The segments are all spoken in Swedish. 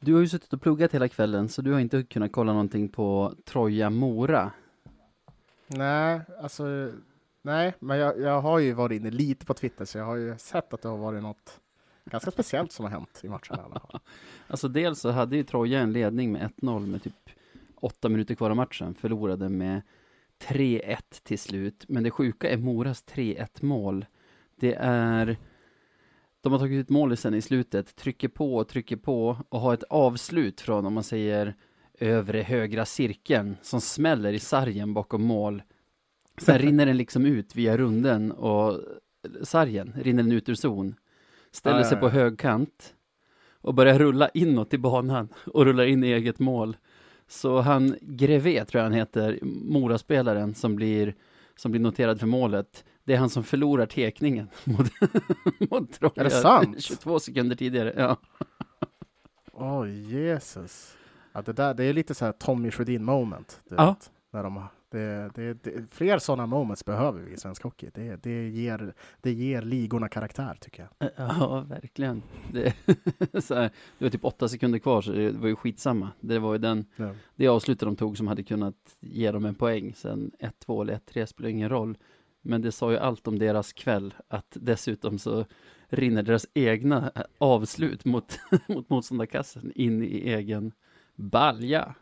Du har ju suttit och pluggat hela kvällen, så du har inte kunnat kolla någonting på Troja-Mora. Nej, alltså, nej, men jag, jag har ju varit inne lite på Twitter, så jag har ju sett att det har varit något ganska speciellt som har hänt i matchen i alla fall. Alltså dels så hade ju Troja en ledning med 1-0 med typ åtta minuter kvar av matchen, förlorade med 3-1 till slut. Men det sjuka är Moras 3-1 mål. Det är de har tagit ut målisen i slutet, trycker på och trycker på och har ett avslut från, om man säger, övre högra cirkeln som smäller i sargen bakom mål. Sen rinner den liksom ut via runden och sargen rinner den ut ur zon. Ställer Ja, ja, sig på högkant och börjar rulla inåt i banan och rullar in i eget mål. Så han, Greve tror jag han heter, Moraspelaren som blir, som blir noterad för målet. Det är han som förlorar tekningen mot, mot Troja. Är det sant? 22 sekunder tidigare, ja. Oj, Jesus. Ja, det, där, det är lite så här Tommy Sjödin moment. du Ja. vet, när de, det, det, det, fler sådana moments behöver vi i svensk hockey. Det, det, ger, det ger ligorna karaktär, tycker jag. Ja, verkligen. Det, så här, det var typ åtta sekunder kvar, så det var ju skitsamma. Det var ju den, Ja. det avslutet de tog som hade kunnat ge dem en poäng. Sen 1-2 eller 1-3 spelar ingen roll. Men det sa ju allt om deras kväll, att dessutom så rinner deras egna avslut mot, mot motståndarkassen in i egen balja.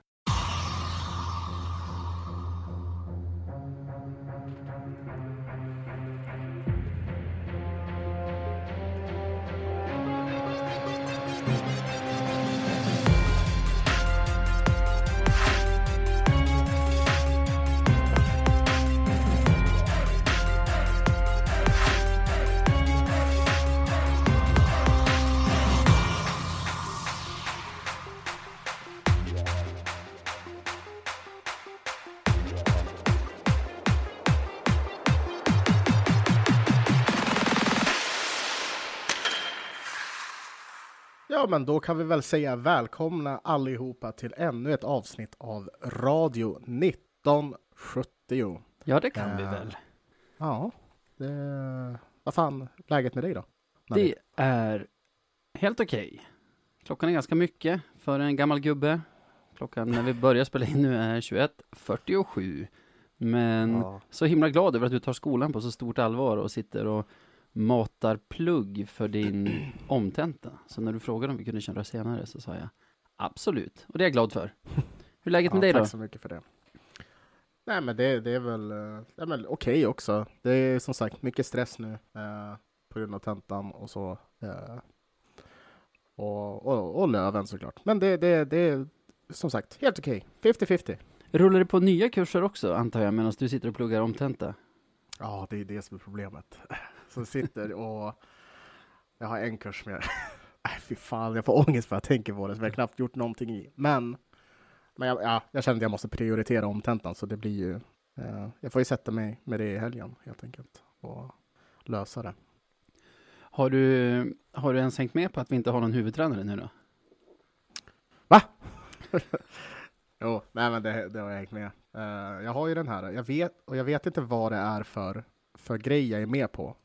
Ja, men då kan vi väl säga välkomna allihopa till ännu ett avsnitt av Radio 1970. Ja, det kan vi Ja. väl. Ja, det, vad fan läget med dig då? Det är helt okej. Klockan är ganska mycket för en gammal gubbe. Klockan när vi börjar spela in nu är 21.47. Men Ja. så himla glad över att du tar skolan på så stort allvar och sitter och matar plugg för din omtenta. Så när du frågade om vi kunde köra senare så sa jag absolut. Och det är jag glad för. Hur är läget med ja, dig då? Tack så mycket för det. Nej, men det, det är väl, eh, ja, men okej också. Det är som sagt mycket stress nu eh, på grund av tentan och så. Eh, och, och, och löven såklart. Men det, det, det är som sagt helt okej. 50-50. Rullar det på nya kurser också antar jag medan du sitter och pluggar omtenta? Ja, det är det som är problemet. Så sitter och jag har en kurs med. Nej, fy fan, jag får ångest för att jag tänker på det, som jag knappt gjort någonting i. Men, men jag, ja, jag känner att jag måste prioritera omtentan, så det blir ju. Eh, jag får ju sätta mig med det i helgen helt enkelt och lösa det. Har du, har du ens hängt med på att vi inte har någon huvudtränare nu då? Jo, nej men det, det har jag hängt med. Eh, jag har ju den här, jag vet, och jag vet inte vad det är för, för grej jag är med på.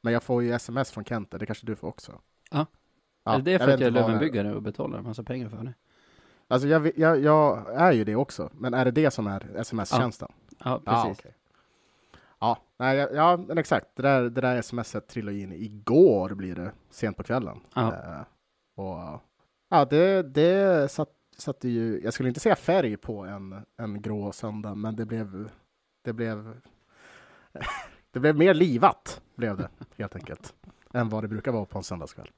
Men jag får ju sms från Kente, det kanske du får också. Ja. ja är det för vet att jag är Lövenbyggare och betalar en massa pengar för det? Alltså jag, jag, jag är ju det också, men är det det som är sms-tjänsten? Ja, Ja, precis. okej. Ja, nej, ja, ja, men exakt. Det där, det där smset trillade in igår blir det, sent på kvällen. Ja. Eh, och, ja, det, det satt, satte ju, jag skulle inte säga färg på en, en grå söndag, men det blev, det blev, det blev mer livat, blev det helt enkelt, än vad det brukar vara på en söndagskväll.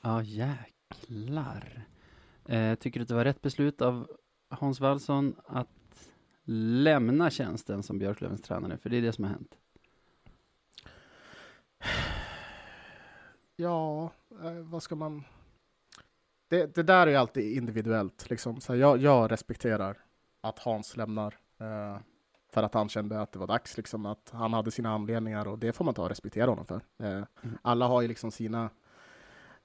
Ja, jäklar. Eh, tycker du att det var rätt beslut av Hans Wallson att lämna tjänsten som Björklövens tränare? För det är det som har hänt. Ja, eh, vad ska man... Det, det där är ju alltid individuellt. Liksom. Så jag, jag respekterar att Hans lämnar eh, för att han kände att det var dags. Liksom, att han hade sina anledningar och det får man ta och respektera honom för. Eh, Alla har ju liksom sina,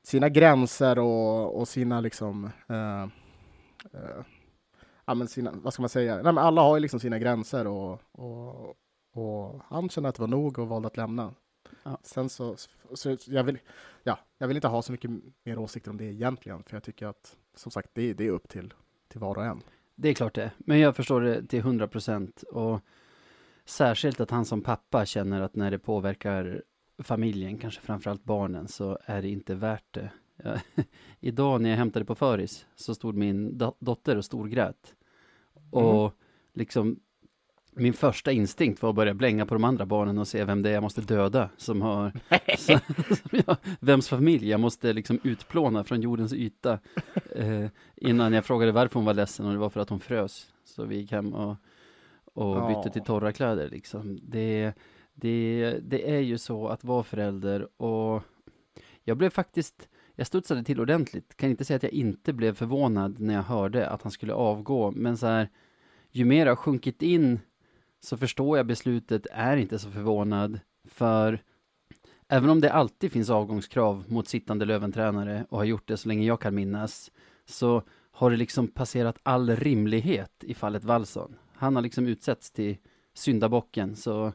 sina gränser och, och sina liksom... Eh, eh, ja, men sina, vad ska man säga? Nej, men alla har ju liksom sina gränser och, och, och han kände att det var nog och valde att lämna. Ja. Sen så, så jag, vill, ja, jag vill inte ha så mycket mer åsikter om det egentligen, för jag tycker att som sagt, det, det är upp till, till var och en. Det är klart det, men jag förstår det till hundra procent och särskilt att han som pappa känner att när det påverkar familjen, kanske framförallt barnen, så är det inte värt det. Ja, idag när jag hämtade på föris så stod min dotter och storgrät. Och mm. liksom min första instinkt var att börja blänga på de andra barnen och se vem det är jag måste döda som har som, som jag, vems familj jag måste liksom utplåna från jordens yta eh, innan jag frågade varför hon var ledsen och det var för att hon frös. Så vi gick hem och, och bytte till torra kläder liksom. Det, det, det är ju så att vara förälder och jag blev faktiskt jag studsade till ordentligt, kan inte säga att jag inte blev förvånad när jag hörde att han skulle avgå, men så här, ju mer jag sjunkit in så förstår jag beslutet, är inte så förvånad, för även om det alltid finns avgångskrav mot sittande Löventränare och har gjort det så länge jag kan minnas, så har det liksom passerat all rimlighet i fallet Wallson. Han har liksom utsetts till syndabocken, så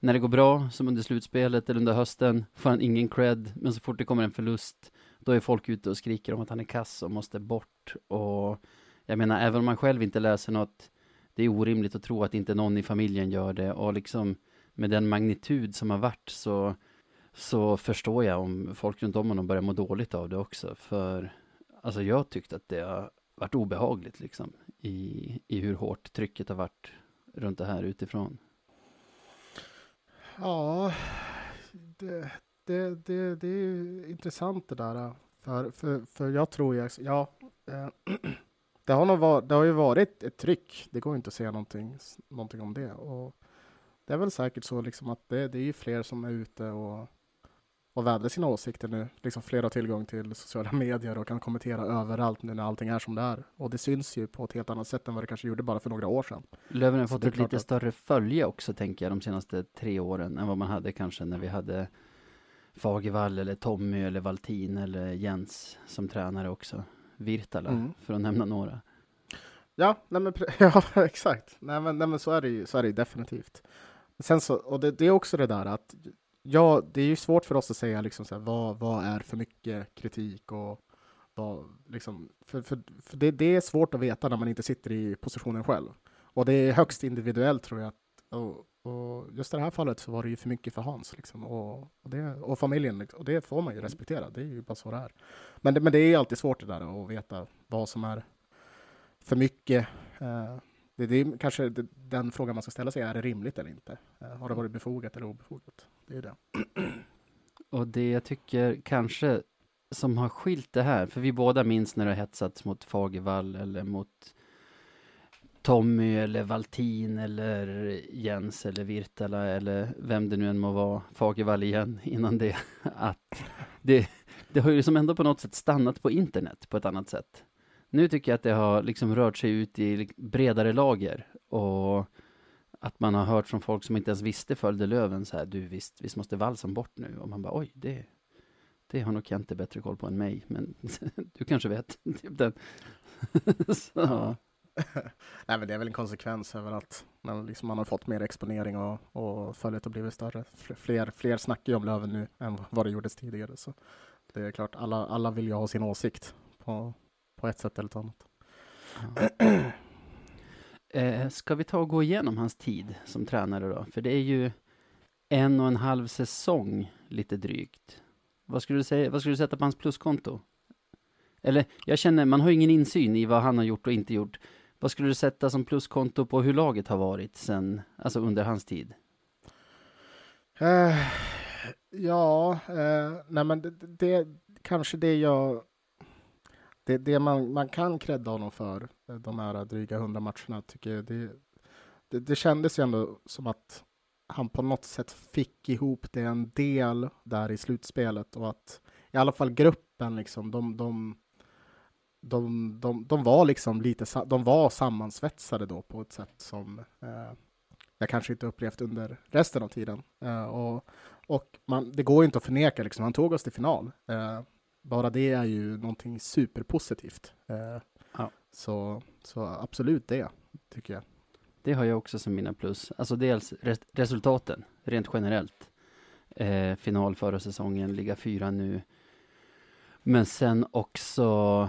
när det går bra, som under slutspelet eller under hösten, får han ingen cred, men så fort det kommer en förlust, då är folk ute och skriker om att han är kass och måste bort. Och jag menar, även om man själv inte läser något, det är orimligt att tro att inte någon i familjen gör det. Och liksom med den magnitud som har varit så, så förstår jag om folk runt om honom börjar må dåligt av det också. För alltså jag tyckte att det har varit obehagligt liksom i, i hur hårt trycket har varit runt det här utifrån. Ja, det, det, det, det är intressant det där. Äh, för, för, för jag tror ju, ja, äh, det, har nog var, det har ju varit ett tryck. Det går inte att säga någonting, någonting om det. Och det är väl säkert så liksom att det, det är ju fler som är ute och, och vädrar sina åsikter nu. Liksom fler har tillgång till sociala medier och kan kommentera överallt nu när allting är som det är. Och det syns ju på ett helt annat sätt än vad det kanske gjorde bara för några år sedan. Löven har fått ett lite att... större följe också, tänker jag, de senaste tre åren än vad man hade kanske när vi hade Fagervall eller Tommy eller Valtin eller Jens som tränare också. Virtala, mm. för att nämna några. Ja, nej men, ja exakt. Nej men, nej men så är det ju så är det definitivt. Sen så, och det, det, är också det där att ja, det är ju svårt för oss att säga liksom så här, vad, vad är för mycket kritik och vad, liksom, för, för, för det, det, är svårt att veta när man inte sitter i positionen själv. Och det är högst individuellt tror jag. Och, och just i det här fallet så var det ju för mycket för Hans liksom, och, och, det, och familjen. Liksom, och det får man ju respektera. Det är ju bara så det är. Men det, men det är alltid svårt det där att veta vad som är för mycket. Uh, det, det, är kanske den frågan man ska ställa sig. Är det rimligt eller inte? Uh, har det varit befogat eller obefogat? Det är det. Och det jag tycker kanske som har skilt det här, för vi båda minns när det har hetsats mot Fagervall eller mot Tommy eller Valtin eller Jens eller Virtala eller vem det nu än må vara, Fagervall igen innan det, att det, det har ju liksom ändå på något sätt stannat på internet på ett annat sätt. Nu tycker jag att det har liksom rört sig ut i bredare lager och att man har hört från folk som inte ens visste följde Löven så här, du visst, visst måste valsen bort nu? Och man bara, oj, det, det har nog Kente bättre koll på än mig, men du kanske vet. Typ den. så. Nej, men det är väl en konsekvens över att man, liksom, man har fått mer exponering och, och följet har blivit större. Fler, fler snackar ju om Löven nu än vad det gjordes tidigare. Så det är klart, alla, alla vill ju ha sin åsikt på, på ett sätt eller ett annat. Ja. eh, ska vi ta och gå igenom hans tid som tränare då? För det är ju en och en halv säsong, lite drygt. Vad skulle du, säga, vad skulle du sätta på hans pluskonto? Eller, jag känner, man har ju ingen insyn i vad han har gjort och inte gjort. Vad skulle du sätta som pluskonto på hur laget har varit sen, alltså under hans tid? Uh, ja, uh, nej men det, det, kanske det jag... Det, det man, man kan credda honom för, eh, de här dryga hundra matcherna, tycker jag, det, det, det kändes ju ändå som att han på något sätt fick ihop det en del där i slutspelet och att i alla fall gruppen liksom, de, de de, de, de var liksom lite, de var sammansvetsade då på ett sätt som eh, jag kanske inte upplevt under resten av tiden. Eh, och och man, det går inte att förneka, liksom, han tog oss till final. Eh, bara det är ju någonting superpositivt. Eh, ja. så, så absolut det, tycker jag. Det har jag också som mina plus. Alltså dels res resultaten, rent generellt. eh, final förra säsongen, ligga fyra nu. Men sen också,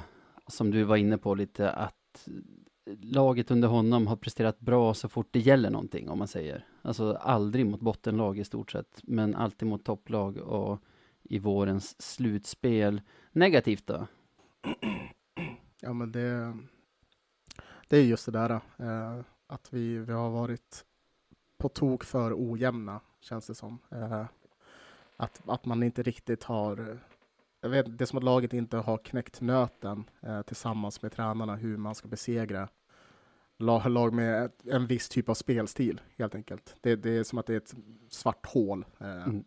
som du var inne på lite, att laget under honom har presterat bra så fort det gäller någonting, om man säger. Alltså aldrig mot bottenlag i stort sett, men alltid mot topplag och i vårens slutspel. Negativt då? Ja, men det, det är just det där eh, att vi, vi har varit på tok för ojämna, känns det som. Eh, att, att man inte riktigt har jag vet, det är som att laget inte har knäckt nöten eh, tillsammans med tränarna hur man ska besegra lag, lag med ett, en viss typ av spelstil, helt enkelt. Det, det, är som att det är ett svart hål. Eh, mm.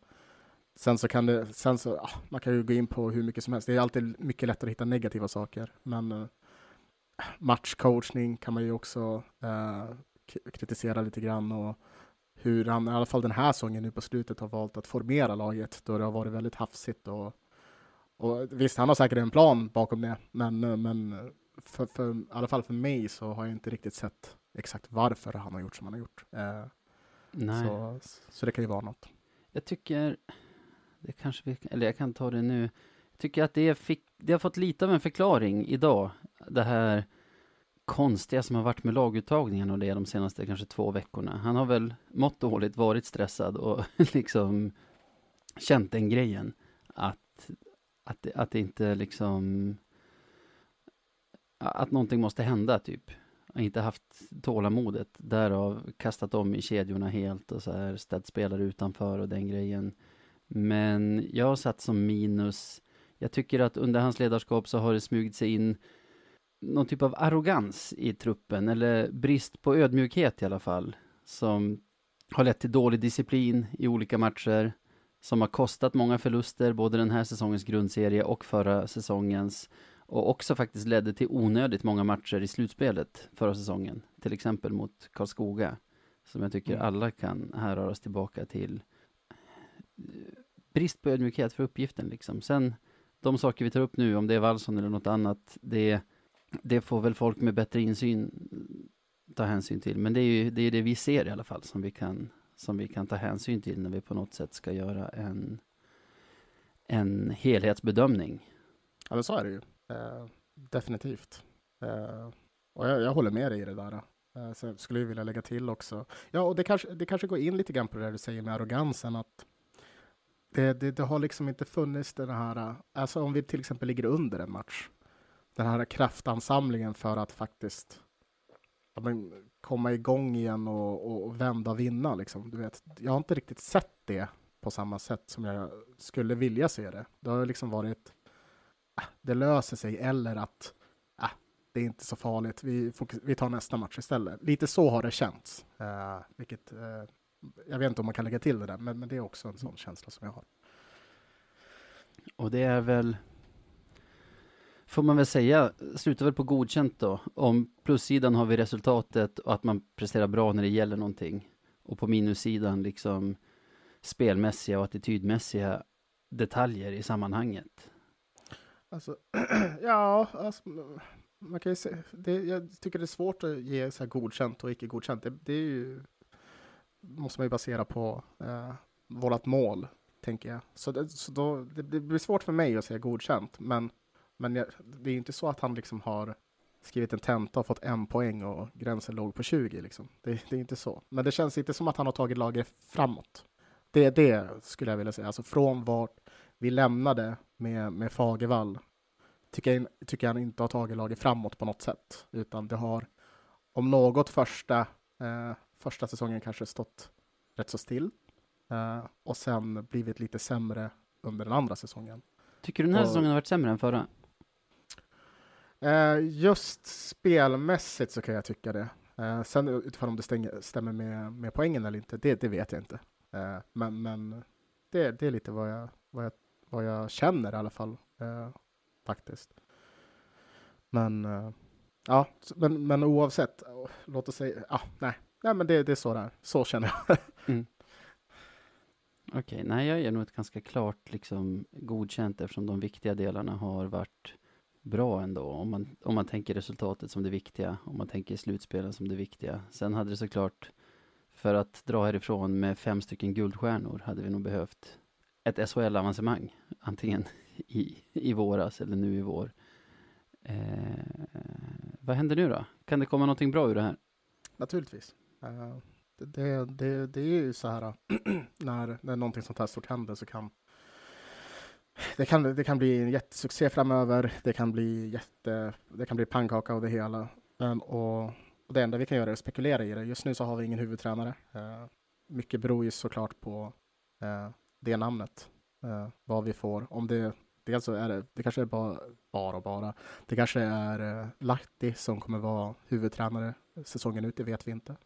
Sen så kan det, sen så, ah, man kan ju gå in på hur mycket som helst. Det är alltid mycket lättare att hitta negativa saker, men eh, matchcoachning kan man ju också eh, kritisera lite grann och hur han, i alla fall den här säsongen nu på slutet, har valt att formera laget då det har varit väldigt hafsigt och, och visst, han har säkert en plan bakom det, men, men för, för, i alla fall för mig så har jag inte riktigt sett exakt varför han har gjort som han har gjort. Eh, Nej. Så, så det kan ju vara något. Jag tycker, det kanske vi, eller jag kan ta det nu. Jag tycker att det, fick, det har fått lite av en förklaring idag. Det här konstiga som har varit med laguttagningen och det de senaste kanske två veckorna. Han har väl mått dåligt, varit stressad och liksom känt den grejen. Att, att, att det inte liksom att någonting måste hända typ. Jag har inte haft tålamodet, därav kastat om i kedjorna helt och så här ställt spelare utanför och den grejen. Men jag har satt som minus, jag tycker att under hans ledarskap så har det smugit sig in någon typ av arrogans i truppen, eller brist på ödmjukhet i alla fall, som har lett till dålig disciplin i olika matcher, som har kostat många förluster, både den här säsongens grundserie och förra säsongens, och också faktiskt ledde till onödigt många matcher i slutspelet förra säsongen, till exempel mot Karlskoga, som jag tycker mm. alla kan härröras tillbaka till brist på ödmjukhet för uppgiften liksom. Sen de saker vi tar upp nu, om det är Wallson eller något annat, det, det får väl folk med bättre insyn ta hänsyn till. Men det är ju det, är det vi ser i alla fall som vi, kan, som vi kan ta hänsyn till när vi på något sätt ska göra en, en helhetsbedömning. Ja, men så är det ju. Eh, definitivt. Eh, och jag, jag, håller med dig i det där. Eh, så jag skulle vilja lägga till också. Ja, och det kanske, det kanske går in lite grann på det du säger med arrogansen. att det, det, det, har liksom inte funnits den här, eh, alltså om vi till exempel ligger under en match, den här kraftansamlingen för att faktiskt ja, men, komma igång igen och, och, vända och vinna. Liksom. Du vet, jag har inte riktigt sett det på samma sätt som jag skulle vilja se det. Det har liksom varit, äh, det löser sig, eller att äh, det är inte så farligt, vi, vi tar nästa match istället. Lite så har det känts, uh, vilket uh, jag vet inte om man kan lägga till det där, men, men det är också en sån känsla som jag har. Och det är väl, får man väl säga, slutar väl på godkänt då. Om plussidan har vi resultatet och att man presterar bra när det gäller någonting. Och på minussidan liksom spelmässiga och attitydmässiga detaljer i sammanhanget. Alltså, ja, alltså, man kan ju se, det, jag tycker det är svårt att ge så här godkänt och icke godkänt. Det, det är ju måste man ju basera på eh, vårt mål, tänker jag. Så, det, så då, det, det, blir svårt för mig att säga godkänt, men, men jag, det är inte så att han liksom har skrivit en tenta och fått en poäng och gränsen låg på 20. Liksom. Det, det är inte så. Men det känns inte som att han har tagit laget framåt. Det är det skulle jag vilja säga. Alltså från vart vi lämnade med, med Fagervall tycker jag, tycker jag han inte har tagit laget framåt på något sätt, utan det har om något första eh, första säsongen kanske stått rätt så still uh, och sen blivit lite sämre under den andra säsongen. Tycker du den här och, säsongen har varit sämre än förra? Eh, just spelmässigt så kan jag tycka det. Eh, sen utifrån om det stänger, stämmer med, med poängen eller inte, det, det vet jag inte. Eh, men men det, det är lite vad jag, vad, jag, vad jag känner i alla fall, faktiskt. Men Ja, men, men oavsett, låt oss säga, ja, nej, nej men det, det är så där. Så känner jag. mm. Okej, okay, nej jag ger nog ett ganska klart liksom godkänt eftersom de viktiga delarna har varit bra ändå. Om man, om man tänker resultatet som det viktiga, om man tänker slutspelen som det viktiga. Sen hade det såklart, för att dra härifrån med fem stycken guldstjärnor, hade vi nog behövt ett SHL-avancemang, antingen i, i våras eller nu i vår. Eh, vad händer nu då? Kan det komma någonting bra ur det här? Naturligtvis. Uh, det, det, det, det, är ju så här när, när någonting sånt här stort händer så kan det kan, det kan bli en jättesuccé framöver. Det kan bli jätte, det kan bli pannkaka av det hela. Um, och, och, det enda vi kan göra är att spekulera i det. Just nu så har vi ingen huvudtränare. Uh, mycket beror ju såklart på uh, det namnet. Uh, vad vi får. Om det, dels så är det, det kanske är bara, bara, bara. Det kanske är uh, Lahti som kommer vara huvudtränare säsongen ut, det vet vi inte.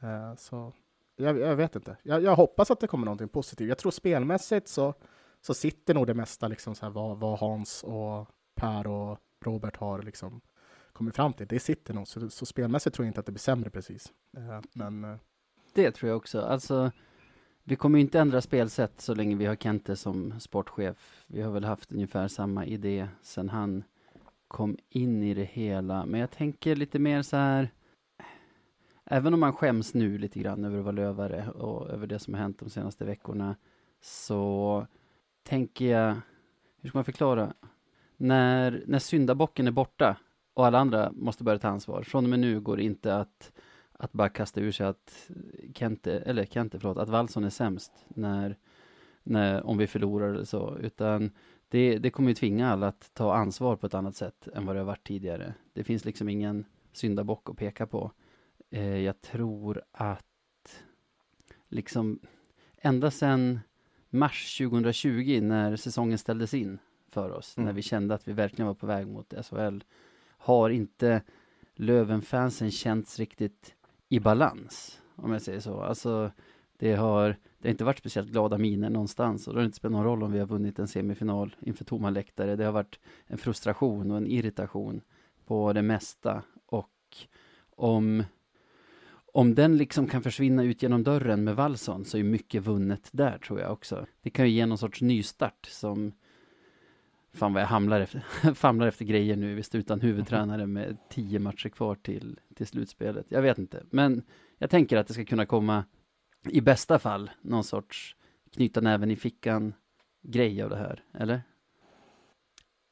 Ehm, så jag, jag, vet inte. Jag, jag hoppas att det kommer någonting positivt. Jag tror spelmässigt så så sitter nog det mesta liksom så här vad, vad Hans och Per och Robert har liksom kommit fram till. Det sitter nog, så, så spelmässigt tror jag inte att det blir sämre precis. Uh, men... Uh... Det tror jag också. Alltså, vi kommer inte ändra spelsätt så länge vi har Kente som sportchef. Vi har väl haft ungefär samma idé sedan han kom in i det hela. Men jag tänker lite mer så här, även om man skäms nu lite grann över att vara lövare och över det som har hänt de senaste veckorna, så tänker jag, hur ska man förklara? När, när syndabocken är borta och alla andra måste börja ta ansvar. Från och med nu går det inte att, att bara kasta ur sig att Kente, eller Kente, förlåt, att Wallson är sämst när, när, om vi förlorar eller så, utan det, det kommer ju tvinga alla att ta ansvar på ett annat sätt än vad det har varit tidigare. Det finns liksom ingen syndabock att peka på. Eh, jag tror att liksom ända sedan mars 2020 när säsongen ställdes in för oss, mm. när vi kände att vi verkligen var på väg mot SHL, har inte Löven-fansen känts riktigt i balans, om jag säger så. Alltså, det har, det har inte varit speciellt glada miner någonstans och det har inte spelat någon roll om vi har vunnit en semifinal inför tomma läktare. Det har varit en frustration och en irritation på det mesta och om om den liksom kan försvinna ut genom dörren med Wallson så är mycket vunnet där tror jag också. Det kan ju ge någon sorts nystart som Fan vad jag hamlar efter, famlar efter grejer nu, visst utan huvudtränare med tio matcher kvar till, till slutspelet. Jag vet inte, men jag tänker att det ska kunna komma i bästa fall någon sorts knyta näven i fickan grej av det här, eller?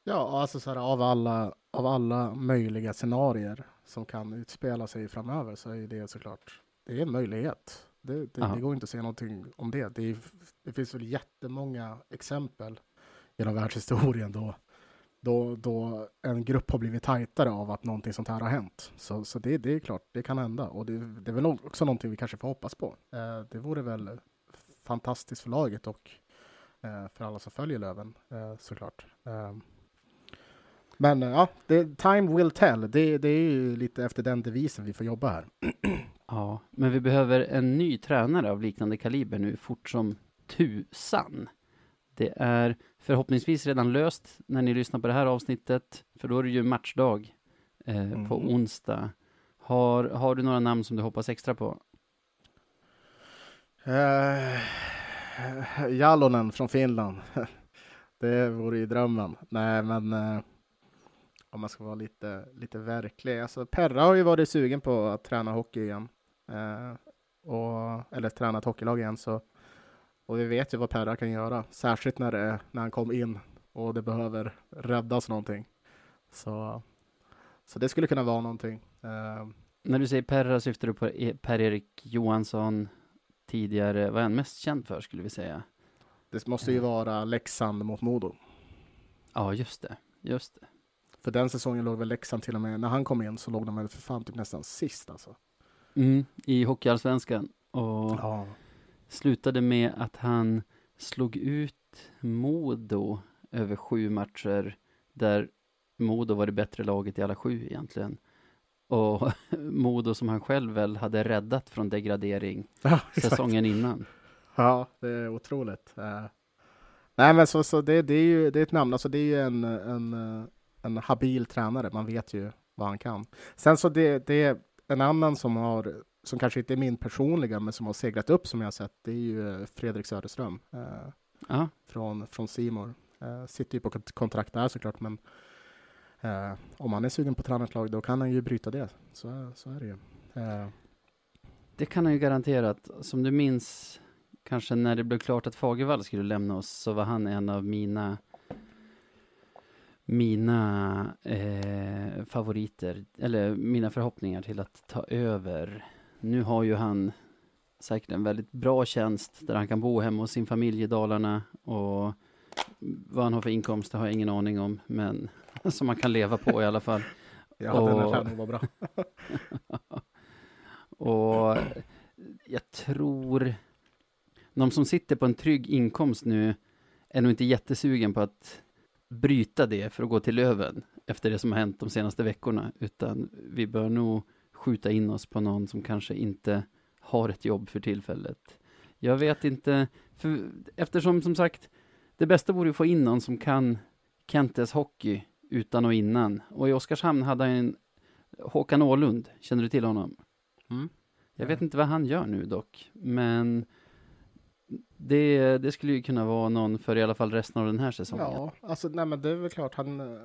Ja, alltså så här, av alla, av alla möjliga scenarier som kan utspela sig framöver så är det såklart, det är en möjlighet. Det, det, det går inte att säga någonting om det. Det, är, det finns väl jättemånga exempel genom världshistorien då, då, då en grupp har blivit tajtare av att någonting sånt här har hänt. Så, så det, det är klart, det kan hända och det, det är väl också någonting vi kanske får hoppas på. Eh, det vore väl fantastiskt för laget och eh, för alla som följer Löven eh, såklart. Eh, men ja, det, time will tell. Det, det är ju lite efter den devisen vi får jobba här. Ja, men vi behöver en ny tränare av liknande kaliber nu fort som tusan. Det är förhoppningsvis redan löst när ni lyssnar på det här avsnittet, för då är det ju matchdag eh, mm. på onsdag. Har, har du några namn som du hoppas extra på? Uh, Jalonen från Finland. det vore ju drömmen. Nej, men uh, om man ska vara lite, lite verklig. Alltså, Perra har ju varit sugen på att träna hockey igen. Eh, och, eller träna ett hockeylag igen. Så, och vi vet ju vad Perra kan göra, särskilt när, det, när han kom in och det behöver räddas någonting. Så, så det skulle kunna vara någonting. Eh, när du säger Perra syftar du på e- Per-Erik Johansson tidigare, vad är han mest känd för skulle vi säga? Det måste ju eh. vara Leksand mot Modo. Ja, just det. Just det. För den säsongen låg väl Leksand till och med, när han kom in så låg de väl för fan typ nästan sist alltså. Mm, i Hockeyallsvenskan. Och ja. slutade med att han slog ut Modo över sju matcher där Modo var det bättre laget i alla sju egentligen. Och Modo som han själv väl hade räddat från degradering ja, säsongen innan. Ja, det är otroligt. Uh, nej, men så, så det, det, är ju det är ett namn, alltså det är ju en, en en habil tränare. Man vet ju vad han kan. Sen så det, det är en annan som har, som kanske inte är min personliga, men som har seglat upp som jag har sett, det är ju eh, Fredrik Söderström eh, från, från Simor. Eh, sitter ju på kontrakt där såklart, men eh, om han är sugen på tränarlag, då kan han ju bryta det. Så, så är det ju. Eh. Det kan han ju garanterat. Som du minns kanske när det blev klart att Fagervall skulle lämna oss så var han en av mina mina eh, favoriter, eller mina förhoppningar till att ta över. Nu har ju han säkert en väldigt bra tjänst där han kan bo hemma hos sin familj i Dalarna och vad han har för inkomst har jag ingen aning om, men som man kan leva på i alla fall. Ja, Och- den nog vara bra. och jag tror de som sitter på en trygg inkomst nu är nog inte jättesugen på att bryta det för att gå till Löven efter det som har hänt de senaste veckorna, utan vi bör nog skjuta in oss på någon som kanske inte har ett jobb för tillfället. Jag vet inte, för eftersom som sagt, det bästa vore att få in någon som kan Kentes hockey utan och innan. Och i Oskarshamn hade han en Håkan Åhlund, känner du till honom? Mm. Jag vet inte vad han gör nu dock, men det, det skulle ju kunna vara någon för i alla fall resten av den här säsongen. Ja, alltså nej men det är väl klart han eh,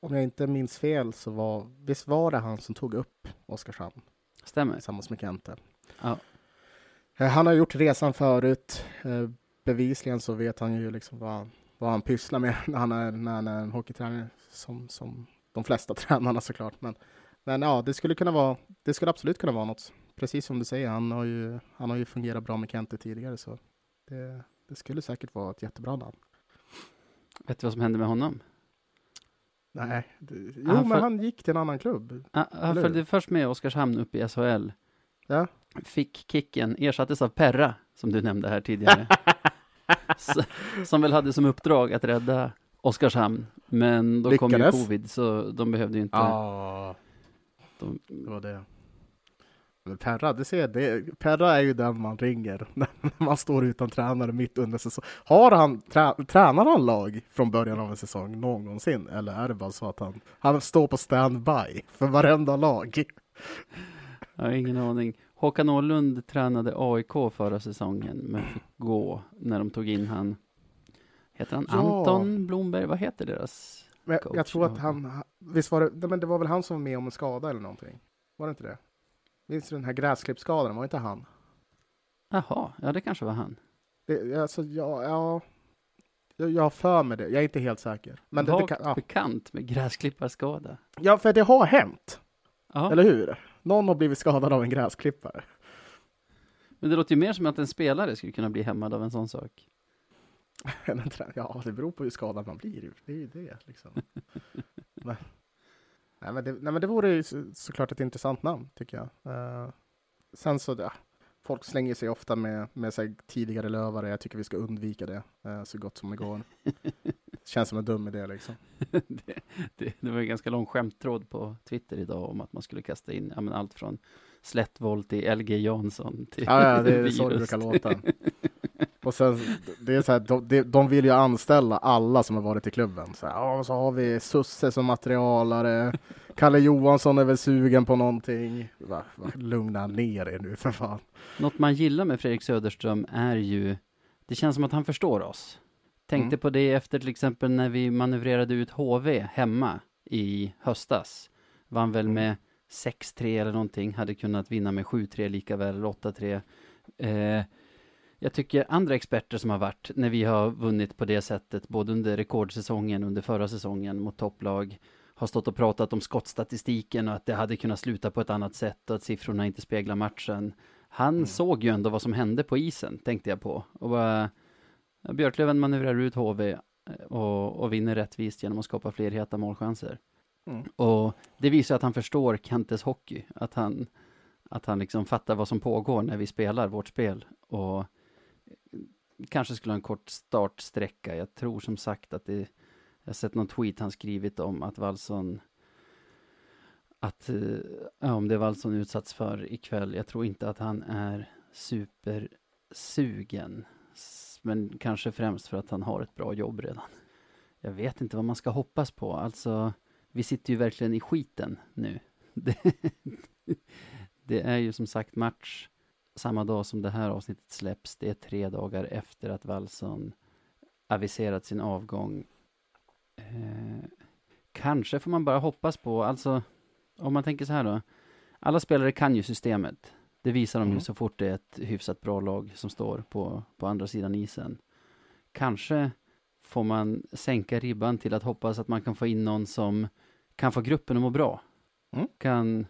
om jag inte minns fel så var visst var det han som tog upp Oskarshamn Stämmer. tillsammans med Kente. Ja. Eh, Han har gjort resan förut. Eh, Bevisligen så vet han ju liksom vad, vad han pysslar med när han är, när han är en hockeytränare som, som de flesta tränarna såklart. Men, men ja, det skulle kunna vara, det skulle absolut kunna vara något. Precis som du säger, han har ju, han har ju fungerat bra med Kente tidigare så det, det skulle säkert vara ett jättebra namn. Vet du vad som hände med honom? Nej, det, jo Han men han gick till en anannan klubb. Ah, Han följde först med Oskarshamn upp i SHL. Ja. Fick kicken, ersattes av Perra, som du nämnde här tidigare. Som väl hade som uppdrag att rädda Oskarshamn. Men då kom ju Lyckades. covid, så de behövde ju inte... Ja, De, det var det. Perra, du ser, det, Perra är ju den man ringer när man står utan tränare mitt under säsong. Har han, trä, tränar han lag från början av en säsong någonsin? Eller är det bara så att han, han står på standby för varenda lag? jag har ingen aning. Håkan Åhlund tränade AIK förra säsongen, men fick gå när de tog in han. Heter han Ja. Anton Blomberg? Vad heter deras? Coach, jag tror att han, visst var det, men det var väl han som var med om en skada eller någonting? Var det inte det? Minns du den här gräsklippsskadan, var inte han? Jaha, ja det kanske var han. Det, alltså, ja, ja, jag, har för mig det, jag är inte helt säker. Men det, det kan, ja. bekant med gräsklipparskada. ja, för det har hänt. Ja, Eller hur? Någon har blivit skadad av en gräsklippare. men det låter ju mer som att en spelare skulle kunna bli hämmad av en sån sak. Ja, det beror på hur skadad man blir. Det är ju det liksom. nej, men det, nej, men det vore ju så, såklart ett intressant namn, tycker jag. Eh, sen så, ja, folk slänger sig ofta med, med sig tidigare lövare. Jag tycker vi ska undvika det eh, så gott som det går. Känns som en dum idé liksom. det, det, det var en ganska lång skämttråd på Twitter idag om att man skulle kasta in ja, allt från Slättvold till LG Jansson till Ja, ja det är så det brukar låta. Och sen, det är så här, de, de, vill ju anställa alla som har varit i klubben. Så, här, så har vi Susse som materialare. Kalle Johansson är väl sugen på någonting. Va, va, lugna ner er nu för fan. Något man gillar med Fredrik Söderström är ju, det känns som att han förstår oss. Tänkte Mm. på det efter till exempel när vi manövrerade ut HV hemma i höstas. Vann väl Mm. med 6-3 eller någonting, hade kunnat vinna med 7-3 lika väl, eller 8-3. Eh, jag tycker andra experter som har varit, när vi har vunnit på det sättet, både under rekordsäsongen, under förra säsongen mot topplag, har stått och pratat om skottstatistiken och att det hade kunnat sluta på ett annat sätt och att siffrorna inte speglar matchen. Han Mm. såg ju ändå vad som hände på isen, tänkte jag på. Och bara, Björklöven manövrerar ut HV eh, och, och vinner rättvist genom att skapa fler heta målchanser. Mm. Och det visar att han förstår Kantes hockey, att han, att han liksom fattar vad som pågår när vi spelar vårt spel. Och kanske skulle ha en kort startsträcka. Jag tror som sagt att det, jag har sett någon tweet han skrivit om att Wallson att, eh, ja, om det Wallson utsatts för ikväll, jag tror inte att han är supersugen. Men kanske främst för att han har ett bra jobb redan. Jag vet inte vad man ska hoppas på, alltså vi sitter ju verkligen i skiten nu. Det, det är ju som sagt match samma dag som det här avsnittet släpps. Det är tre dagar efter att Wallson aviserat sin avgång. Eh, kanske får man bara hoppas på, alltså om man tänker så här då. Alla spelare kan ju systemet. Det visar de ju Mm. så fort det är ett hyfsat bra lag som står på, på andra sidan isen. Kanske får man sänka ribban till att hoppas att man kan få in någon som kan få gruppen att må bra. Mm. Kan,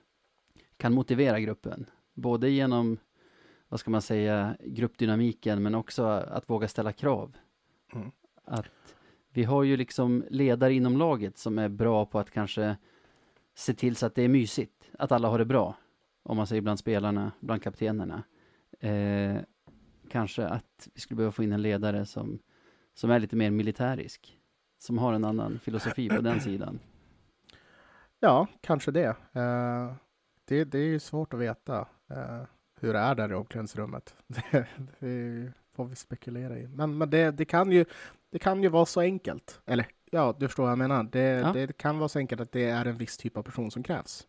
kan motivera gruppen. Både genom, vad ska man säga, gruppdynamiken men också att våga ställa krav. Mm. Att vi har ju liksom ledare inom laget som är bra på att kanske se till så att det är mysigt. Att alla har det bra. Om man säger bland spelarna, bland kaptenerna. Eh, kanske att vi skulle behöva få in en ledare som, som är lite mer militärisk. Som har en annan filosofi på den sidan. Ja, kanske det. Eh, det. Det är ju svårt att veta eh, hur det är där i omklädningsrummet. Det, det får vi spekulera i. Men, men det, det, kan ju, det kan ju vara så enkelt. Eller ja, du förstår vad jag menar. Det, Ja. det kan vara så enkelt att det är en viss typ av person som krävs.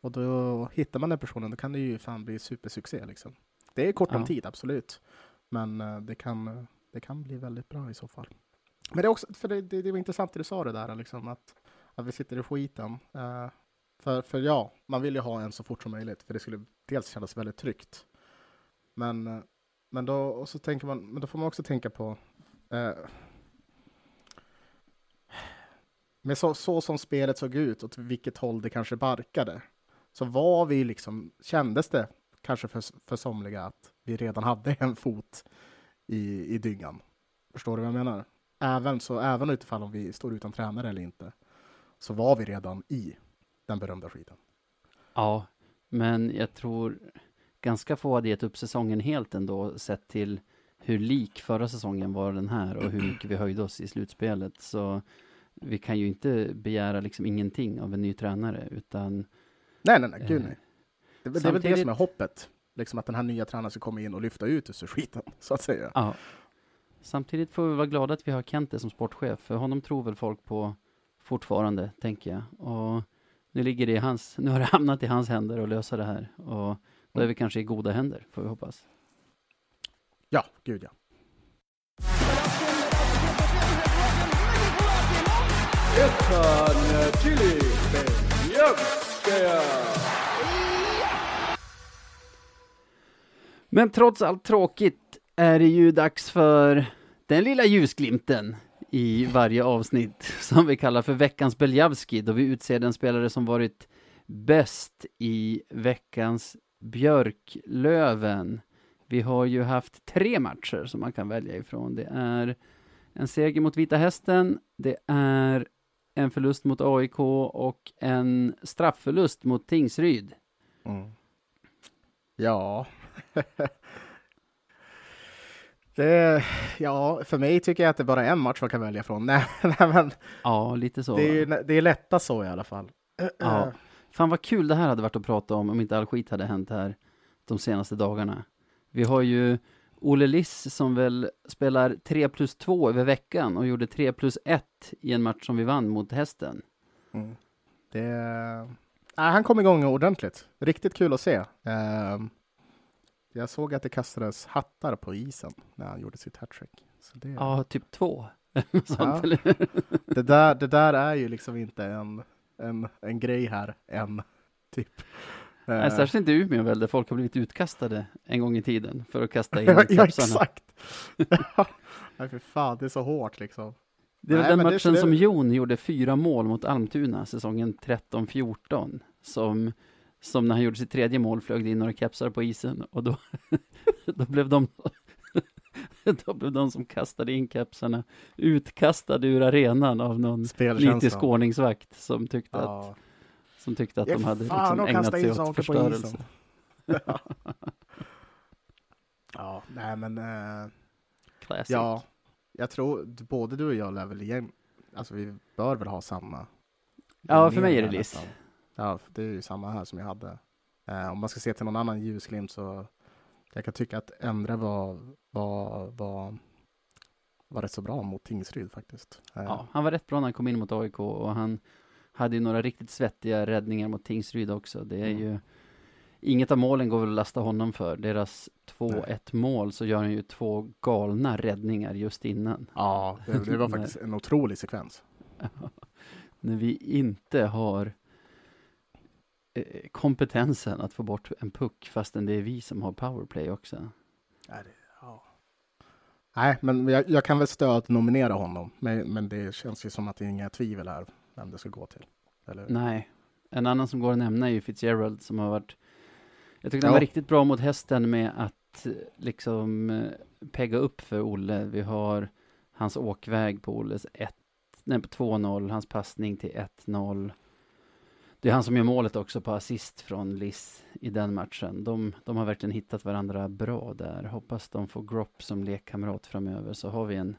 Och då hittar man den personen, då kan det ju fan bli supersuccé liksom. Det är kort om Ja. tid, absolut. Men eh, det kan, det kan bli väldigt bra i så fall. Men det är också, för det, det, det var intressant det du sa det där, liksom att, att vi sitter i skiten. Eh, för, för ja, man vill ju ha en så fort som möjligt, för det skulle dels kännas väldigt tryggt. Men, eh, men då, och så tänker man, men då får man också tänka på eh, med så, så som spelet såg ut, åt vilket håll det kanske barkade, så var vi liksom, kändes det kanske för, för somliga att vi redan hade en fot i, i dyngan. Förstår du vad jag menar? Även, så, även utifall om vi står utan tränare eller inte, så var vi redan i den berömda skiten. Ja, men jag tror ganska få hade gett upp säsongen helt ändå sett till hur lik förra säsongen var den här och hur mycket vi höjde oss i slutspelet. Så vi kan ju inte begära liksom ingenting av en ny tränare utan Nej, nej, nej, gud eh, nej. Det, det är väl det som är hoppet. Liksom att den här nya tränaren ska komma in och lyfta ut oss ur skiten, så att säga. Ja. Samtidigt får vi vara glada att vi har Kente som sportchef, för honom tror väl folk på fortfarande, tänker jag. Och nu ligger det i hans, nu har det hamnat i hans händer att lösa det här. Och då är vi kanske i goda händer, får vi hoppas. Ja, gud ja. Men trots allt tråkigt är det ju dags för den lilla ljusglimten i varje avsnitt som vi kallar för veckans Beljavski då vi utser den spelare som varit bäst i veckans Björklöven. Vi har ju haft tre matcher som man kan välja ifrån. Det är en seger mot Vita Hästen, det är en förlust mot AIK och en straffförlust mot Tingsryd. Mm. Ja. det, ja, för mig tycker jag att det bara är en match man kan välja från. Nej, nej men Ja, lite så. det är, ju- det är lättast så i alla fall. Ja. Fan vad kul det här hade varit att prata om om inte all skit hade hänt här de senaste dagarna. Vi har ju Olle Liss som väl spelar 3 plus 2 över veckan och gjorde 3 plus 1 i en match som vi vann mot hästen. Mm. Det, nej, han kom igång ordentligt. Riktigt kul att se. Ehm, jag såg att det kastades hattar på isen när han gjorde sitt hattrick. Det, Ja, typ 2. Sånt, Ja. det, där, det där är ju liksom inte en, en, en grej här än, typ. Nej, Eh, särskilt inte i Umeå väl, där folk har blivit utkastade en gång i tiden för att kasta in ja, ja, exakt. Nej, för fan, det är så hårt liksom. Det väl Nej, den det- matchen det- som Jon gjorde fyra mål mot Almtuna säsongen 13-14 som, som när han gjorde sitt tredje mål flög det in några kepsar på isen och då, då blev de då blev de som kastade in kepsarna utkastade ur arenan av någon nitisk ordningsvakt som tyckte att, Ja. som tyckte att Ja, de hade liksom ägnat sig åt förstörelse. ja. ja, nej men eh, Classic. ja, jag tror både du och jag lär väl igen, alltså vi bör väl ha samma. Ja, för mig är det Liss. Ja, det är ju samma här som jag hade. Eh, om man ska se till någon annan ljusglimt så jag kan tycka att Endre var, var, var, var rätt så bra mot Tingsryd faktiskt. Eh, Ja, han var rätt bra när han kom in mot AIK och han hade ju några riktigt svettiga räddningar mot Tingsryd också. Det är Mm. ju Inget av målen går väl att lasta honom för. Deras 2-1 mål så gör han ju två galna räddningar just innan. ja det, det var faktiskt en otrolig sekvens. När vi inte har kompetensen att få bort en puck fastän det är vi som har powerplay också. Nej, det, ja. Nej men jag, jag kan väl stödnominera honom, men, men det känns ju som att det är inga tvivel här vem det ska gå till. Eller? Nej, en annan som går att nämna är ju Fitzgerald som har varit Jag tyckte Ja. han var riktigt bra mot hästen med att eh, liksom eh, pegga upp för Olle. Vi har hans åkväg på Olles 1, nej på 2-0, hans passning till 1-0. Det är han som gör målet också på assist från Liss i den matchen. De, de har verkligen hittat varandra bra där. Hoppas de får Gropp som lekkamrat framöver så har vi en,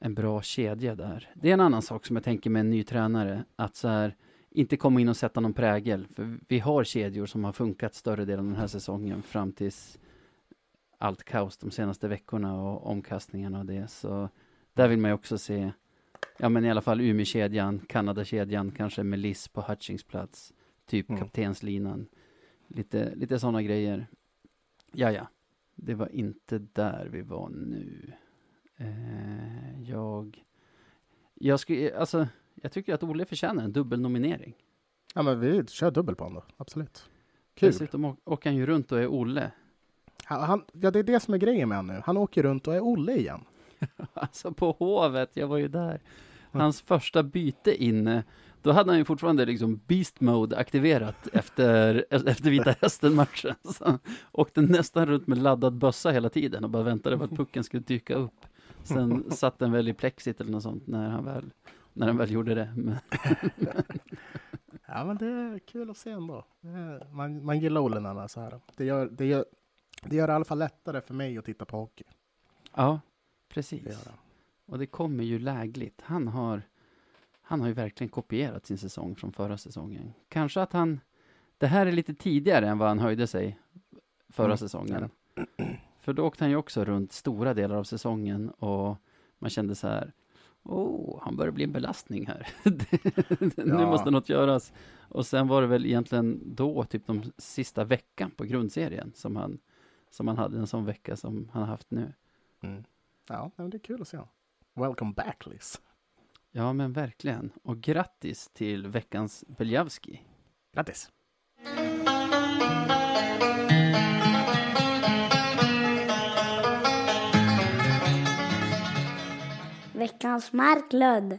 en bra kedja där. Det är en annan sak som jag tänker med en ny tränare, att så här, inte komma in och sätta någon prägel. För vi har kedjor som har funkat större delen av den här säsongen fram tills allt kaos de senaste veckorna och omkastningarna och det. Så där vill man ju också se, ja men i alla fall Umeå-kedjan, Kanada-kedjan, kanske med Liss på Hutchings plats, typ Mm. kaptenslinan. Lite, lite sådana grejer. Ja, ja. Det var inte där vi var nu. Eh, jag... Jag skulle, alltså, jag tycker att Olle förtjänar en dubbelnominering. Ja, men vi kör dubbel på honom då, absolut. Kul. Dessutom åker han ju runt och är Olle. Han, han, ja, det är det som är grejen med honom nu. Han åker runt och är Olle igen. Alltså på Hovet, jag var ju där. Hans första byte inne, då hade han ju fortfarande liksom Beast Mode aktiverat efter, efter Vita Hästen-matchen. Så han åkte nästan runt med laddad bössa hela tiden och bara väntade på att pucken skulle dyka upp. Sen satt den väl i plexit eller något sånt när han väl, när han väl gjorde det. Men, Ja, men det är kul att se ändå. Man, man gillar Olle när han är så här. Det gör, det, gör, det gör det i alla fall lättare för mig att titta på hockey. ja, precis. det. Och det kommer ju lägligt. Han har, han har ju verkligen kopierat sin säsong från förra säsongen. Kanske att han, det här är lite tidigare än vad han höjde sig förra Mm, säsongen. För då åkte han ju också runt stora delar av säsongen och man kände så här, oh, han börjar bli en belastning här. nu Ja. måste något göras. Och sen var det väl egentligen då, typ de sista veckan på grundserien, som han, som han hade en sån vecka som han har haft nu. Mm. Ja, men det är kul att se honom. Welcome back, Liz. Ja, men verkligen. Och grattis till veckans Beljavski. Grattis! Veckans Marklund.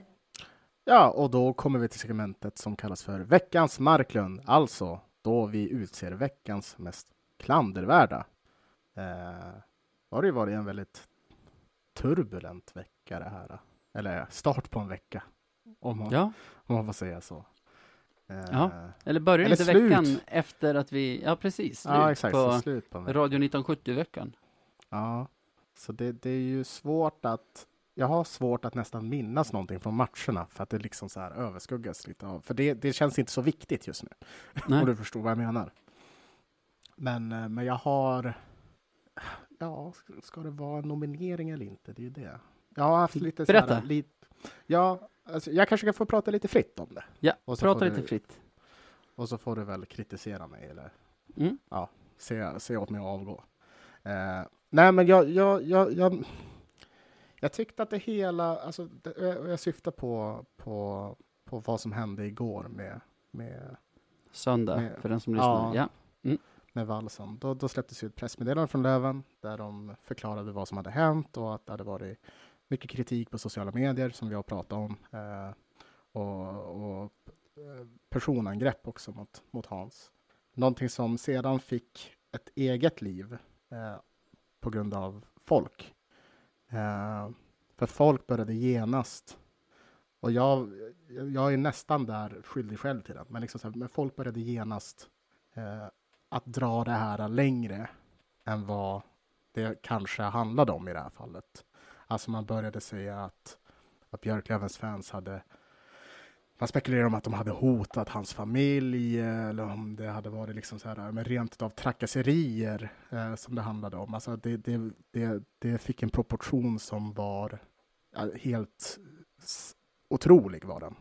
Ja, och då kommer vi till segmentet som kallas för veckans Marklund. Alltså då vi utser veckans mest klandervärda. Eh, har det ju varit en väldigt turbulent vecka det här. Eller start på en vecka. Om man, Ja, om man får säga så. Eh, Ja, eller börjar inte slut. veckan efter att vi, ja precis, slut ja exakt. på slut på. Radio 1970-veckan. Ja, så det, det är ju svårt att jag har svårt att nästan minnas någonting från matcherna för att det liksom så här överskuggas lite av, för det, det känns inte så viktigt just nu. Om du förstår vad jag menar. Men, eh, men jag har, ja, ska- det vara en nominering eller inte? Det är ju det. Jag har haft lite så Berätta. Här, lite, ja, alltså, jag kanske kan få prata lite fritt om det. Ja, prata lite du- fritt. Och så får du väl kritisera mig eller Mm. se, se åt mig att avgå. Eh, nej, men jag, jag, jag, jag, jag tyckte att det hela, alltså, det, jag, syftar på, på, på vad som hände igår med, med, Söndag, Med- för den som lyssnar. Ja. Ja med valsen. Då, då släpptes ju ett pressmeddelande från Löven där de förklarade vad som hade hänt och att det hade varit mycket kritik på sociala medier som vi har pratat om. Eh, och, och eh, personangrepp också mot, mot Hans. Någonting som sedan fick ett eget liv eh, på grund av folk. Eh, för folk började genast och jag, jag är nästan där skyldig själv till det, men, liksom så här, men folk började genast eh, att dra det här längre än vad det kanske handlade om i det här fallet. Alltså man började säga att, att Björklövens fans hade man spekulerar om att de hade hotat hans familj eller om det hade varit liksom så här, men rent av trakasserier eh, som det handlade om. Alltså det, det, det, det fick en proportion som var helt otrolig var den.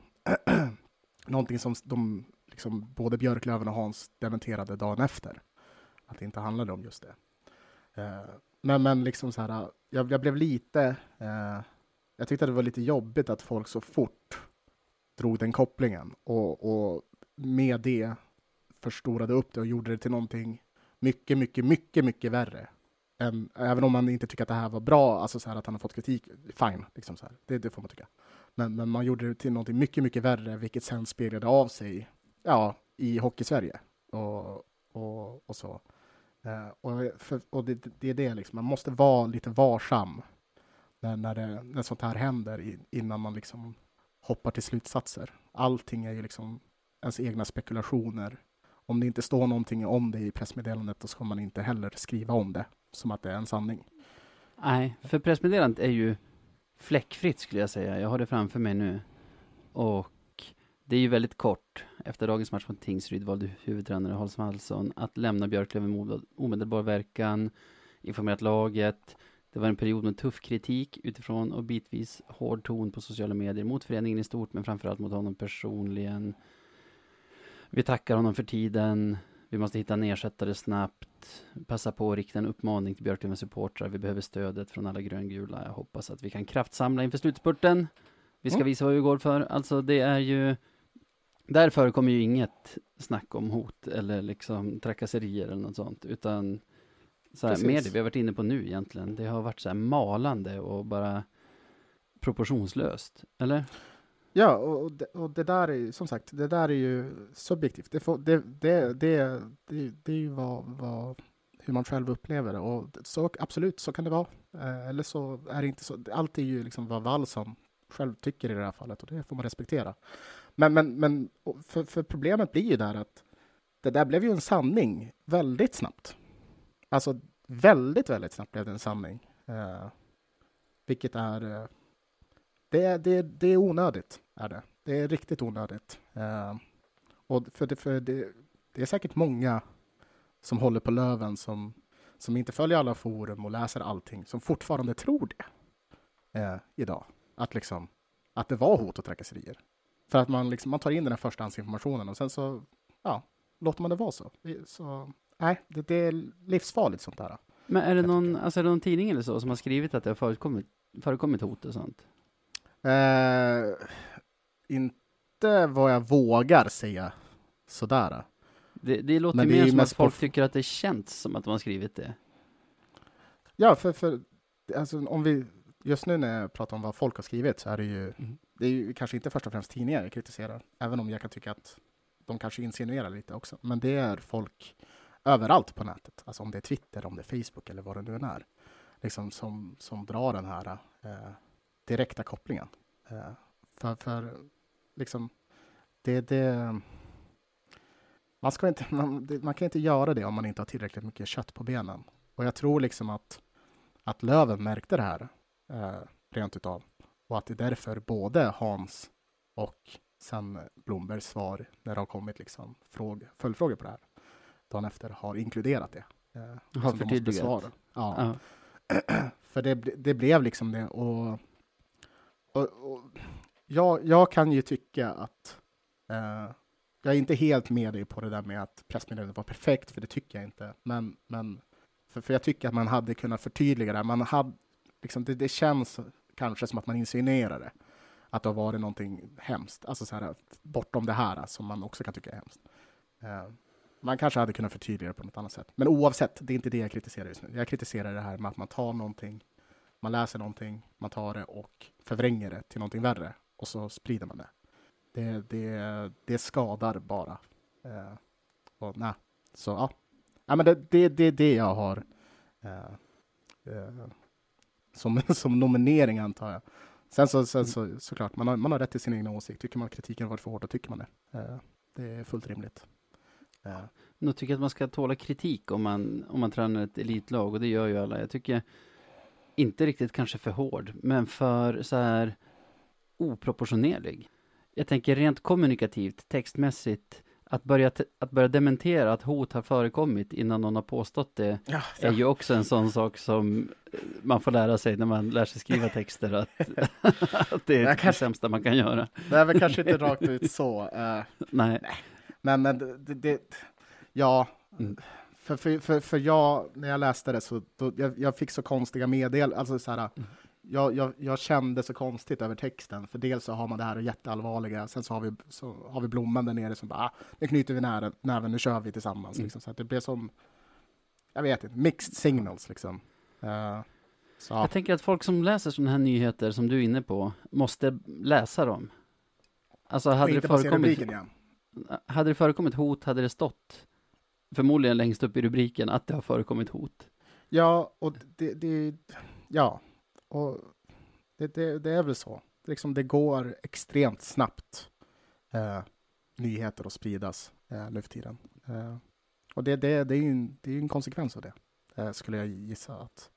Någonting som de, liksom, både Björklöven och Hans dementerade dagen efter. Att det inte handlade om just det. Eh, men, men liksom så här, eh, jag, jag blev lite, eh, jag tyckte att det var lite jobbigt att folk så fort drog den kopplingen och, och med det förstorade upp det och gjorde det till någonting mycket, mycket, mycket, mycket värre. Än, även om man inte tycker att det här var bra, alltså så här att han har fått kritik, fine, liksom så här. Det, det får man tycka. Men, men man gjorde det till någonting mycket, mycket värre, vilket sen speglade av sig ja, i Hockeysverige och, och, och så. Eh, och för, och det, det är det, liksom. man måste vara lite varsam när, när, det, när sånt här händer i, innan man liksom hoppar till slutsatser. Allting är ju liksom ens egna spekulationer. Om det inte står någonting om det i pressmeddelandet, då ska man inte heller skriva om det som att det är en sanning. Nej, för pressmeddelandet är ju fläckfritt skulle jag säga. Jag har det framför mig nu. Och det är ju väldigt kort. Efter dagens match mot Tingsryd valde huvudtränare Hans Wallson att lämna Björklöven med omedelbar verkan, informerat laget. Det var en period med tuff kritik utifrån och bitvis hård ton på sociala medier mot föreningen i stort, men framförallt mot honom personligen. Vi tackar honom för tiden. Vi måste hitta en ersättare snabbt. Passa på att rikta en uppmaning till Björklövens supportrar. Vi behöver stödet från alla gröngula. Jag hoppas att vi kan kraftsamla inför slutspurten. Vi ska mm. visa vad vi går för. Alltså, det är ju... Där förekommer ju inget snack om hot eller liksom trakasserier eller något sånt, utan så här, mer det vi har varit inne på nu egentligen. Det har varit så här malande och bara proportionslöst, eller? Ja, och det, och det där är som sagt, det där är ju subjektivt. Det, får, det, det, det, det, det är ju vad, vad, hur man själv upplever det. Och så, absolut, så kan det vara. Eh, eller så är det inte så. Allt är ju liksom vad Wallson själv tycker i det här fallet och det får man respektera. Men, men, men för, för problemet blir ju där att det där blev ju en sanning väldigt snabbt. Alltså väldigt, väldigt snabbt blev det en sanning. Uh, vilket är Uh, det, det, det är onödigt. Är det. det är riktigt onödigt. Uh, och för det, för det, det är säkert många som håller på Löven som, som inte följer alla forum och läser allting, som fortfarande tror det uh, idag. Att, liksom, att det var hot och trakasserier. För att man, liksom, man tar in den här förstahandsinformationen och sen så ja, låter man det vara så. så nej, det, det är livsfarligt sånt där. Men är det, någon, alltså är det någon tidning eller så som har skrivit att det har förekommit, förekommit hot och sånt? Eh, inte vad jag vågar säga sådär. Det, det låter Men mer som att folk tycker att det känns som att de har skrivit det. Ja, för, för alltså, om vi just nu när jag pratar om vad folk har skrivit så är det ju, mm det är ju kanske inte först och främst tidningar jag kritiserar, även om jag kan tycka att de kanske insinuerar lite också. Men det är folk överallt på nätet, alltså om det är Twitter, om det är Facebook eller vad det nu än är, liksom som, som drar den här eh, direkta kopplingen. Eh, för, för liksom, det, det, man, ska inte, man, det, man kan inte göra det om man inte har tillräckligt mycket kött på benen. Och jag tror liksom att, att Löven märkte det här eh, rent utav. Och att det är därför både Hans och sen Blombergs svar när det har kommit liksom fråg, följdfrågor på det här dagen efter har inkluderat det. Eh, har förtydligat? Ja. -huh. För det, det blev liksom det. Och och, och, jag, jag kan ju tycka att eh, jag är inte helt med dig på det där med att pressmeddelandet var perfekt, för det tycker jag inte. Men, men för, för jag tycker att man hade kunnat förtydliga det. Man hade, liksom, det, det känns kanske som att man insinuerar det. Att det har varit någonting hemskt, alltså så här, bortom det här som man också kan tycka är hemskt. Eh, man kanske hade kunnat förtydliga det på något annat sätt. Men oavsett, det är inte det jag kritiserar just nu. Jag kritiserar det här med att man tar någonting man läser någonting, man tar det och förvränger det till någonting värre och så sprider man det. Det, det, det skadar bara. Eh, och, nej. Så ja, ja men det är det, är det jag har eh, eh som, som nominering antar jag. Sen så, sen så såklart, man har, man har rätt till sin egen åsikt. Tycker man kritiken varit för hård, då tycker man det. Eh, det är fullt rimligt. Eh. Jag tycker att man ska tåla kritik om man, om man tränar ett elitlag och det gör ju alla. Jag tycker inte riktigt kanske för hård, men för så här oproportionerlig. Jag tänker rent kommunikativt, textmässigt, att börja, att börja dementera att hot har förekommit innan någon har påstått det ja, ja. är ju också en sån sak som man får lära sig när man lär sig skriva texter att, att det är det kanske, sämsta man kan göra. Det är väl kanske inte rakt ut så. Uh, nej. Men, men det, det ja, mm. För, för, för, för jag, när jag läste det så, då, jag, jag fick så konstiga meddelanden, alltså så här, mm. Jag, jag, jag kände så konstigt över texten, för dels så har man det här jätteallvarliga, sen så har vi, så har vi blomman där nere som bara, ah, nu knyter vi näven, näven, nu kör vi tillsammans. Mm. Liksom. Så det blev som, jag vet inte, mixed signals liksom. Eh, så, ja. Jag tänker att folk som läser sådana här nyheter som du är inne på måste läsa dem. Alltså hade det, förekommit, igen. hade det förekommit hot hade det stått förmodligen längst upp i rubriken att det har förekommit hot. Ja, och det, det ja, och det, det, det är väl så. Liksom det går extremt snabbt eh, nyheter att spridas eh, nu för tiden. Eh, och det, det, det är ju en, det är en konsekvens av det, eh, skulle jag gissa. att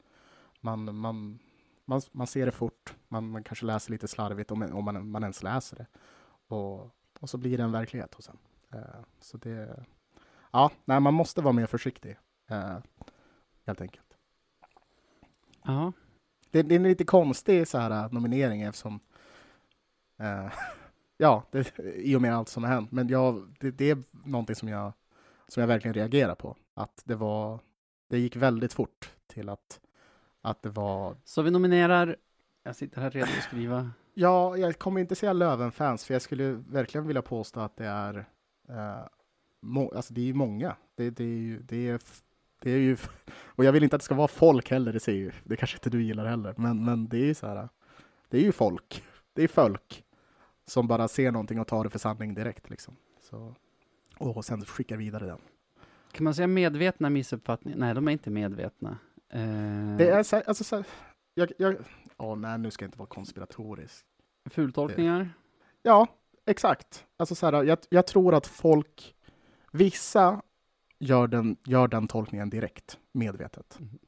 man, man, man, man ser det fort, man, man kanske läser lite slarvigt om, om man, man ens läser det. Och, och så blir det en verklighet hos en. Eh, så det, ja, nej, man måste vara mer försiktig, eh, helt enkelt. Ja, det, det är en lite konstig så här, äh, nominering eftersom eh, ja, det, i och med allt som har hänt. Men jag, det, det är någonting som jag, som jag verkligen reagerar på. Att det var, det gick väldigt fort till att, att det var, så vi nominerar, jag sitter här redo att skriva. ja, jag kommer inte säga Löven-fans, för jag skulle verkligen vilja påstå att det är, eh, må, alltså det är ju många. Det, det är ju, det är, det är ju, och jag vill inte att det ska vara folk heller, det säger ju, det kanske inte du gillar heller, men, men det är ju så här, det är ju folk, det är folk som bara ser någonting och tar det för sanning direkt liksom. Så, och sen skickar vidare den. Kan man säga medvetna missuppfattningar? Nej, de är inte medvetna. Eh, Det är så alltså så jag, jag, åh nej nu ska jag inte vara konspiratorisk. fultolkningar. Ja, exakt. Alltså så här, jag, jag tror att folk, vissa gör den, gör den tolkningen direkt, medvetet. Mhm.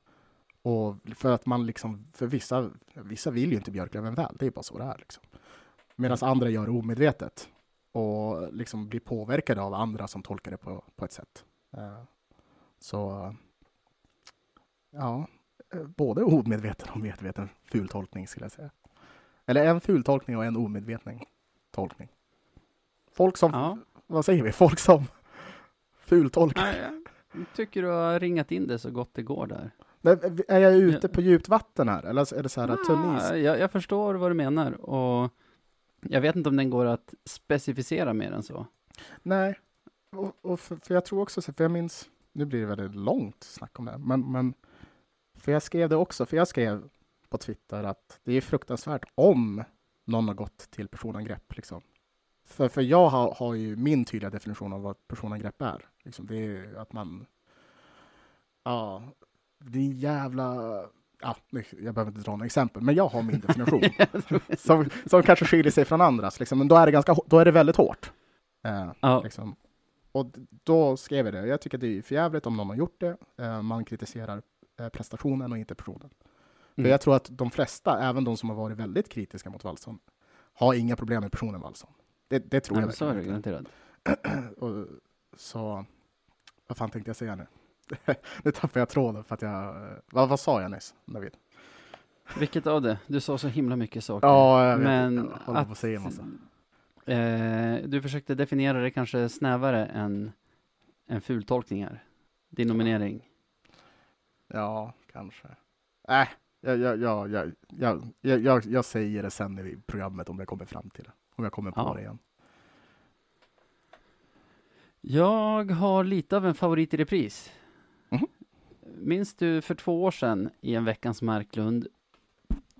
Och för att man liksom, för vissa, vissa vill ju inte Björklöven väl, det är bara så det är liksom. Medan andra gör det omedvetet och liksom blir påverkade av andra som tolkar det på, på ett sätt. Eh, Så, ja, eh, både omedveten och medveten fultolkning skulle jag säga. Eller en fultolkning och en omedveten tolkning. Folk som, Ja. vad säger vi, folk som fultolkar. Nej, jag tycker du har ringat in det så gott det går där. Men är jag ute på djupt vatten här? Eller är det så här tunn is? Ah, jag, jag förstår vad du menar och jag vet inte om den går att specificera mer än så. Nej, och, och för, för jag tror också, så- för jag minns, nu blir det väldigt långt snack om det, men, men för jag skrev det också, för jag skrev på Twitter att det är fruktansvärt om någon har gått till personangrepp. Liksom. För, för jag har, har ju min tydliga definition av vad personangrepp är. Liksom, det är att man, ja, det är en jävla, ja, jag behöver inte dra några exempel, men jag har min definition som, som kanske skiljer sig från andras. Liksom. Men då är det, ganska, då är det väldigt hårt. Eh, Ja, Liksom. Och då skrev jag det. Jag tycker att det är förjävligt om någon har gjort det. Eh, man kritiserar eh, prestationen och inte personen. För Mm. jag tror att de flesta, även de som har varit väldigt kritiska mot Wallson, har inga problem med personen Wallson. Det, det tror Nej, jag så är inte. garanterat. Och, så, vad fan tänkte jag säga nu? nu tappade jag tråden för att jag, eh, vad, vad sa jag nyss, David? Vilket av det? Du sa så himla mycket saker. Ja, jag vet men inte. Jag håller på att, att säga massa. eh, du försökte definiera det kanske snävare än, än fultolkningar. Din nominering. Ja, kanske. Äh, jag, jag, jag, jag, jag, jag, jag, jag säger det sen i programmet om jag kommer fram till det. Om jag kommer på Ja. det igen. Jag har lite av en favorit i repris. Mhm. Minns du för två år sedan i en Veckans Marklund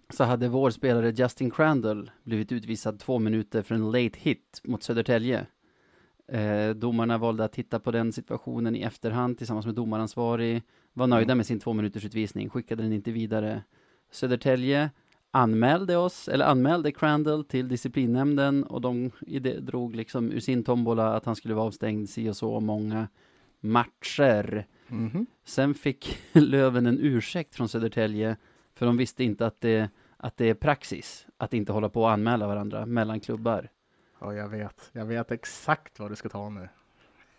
så hade vår spelare Justin Crandall blivit utvisad två minuter för en late hit mot Södertälje. Eh, domarna valde att titta på den situationen i efterhand tillsammans med domaransvarig, var nöjda Mm. med sin två minuters utvisning, skickade den inte vidare. Södertälje anmälde oss, eller anmälde Crandall till disciplinnämnden och de drog liksom ur sin tombola att han skulle vara avstängd si och så många matcher. Mhm. Sen fick Löven en ursäkt från Södertälje för de visste inte att det, att det är praxis att inte hålla på och anmäla varandra mellan klubbar. Ja, jag vet. Jag vet exakt vad du ska ta nu.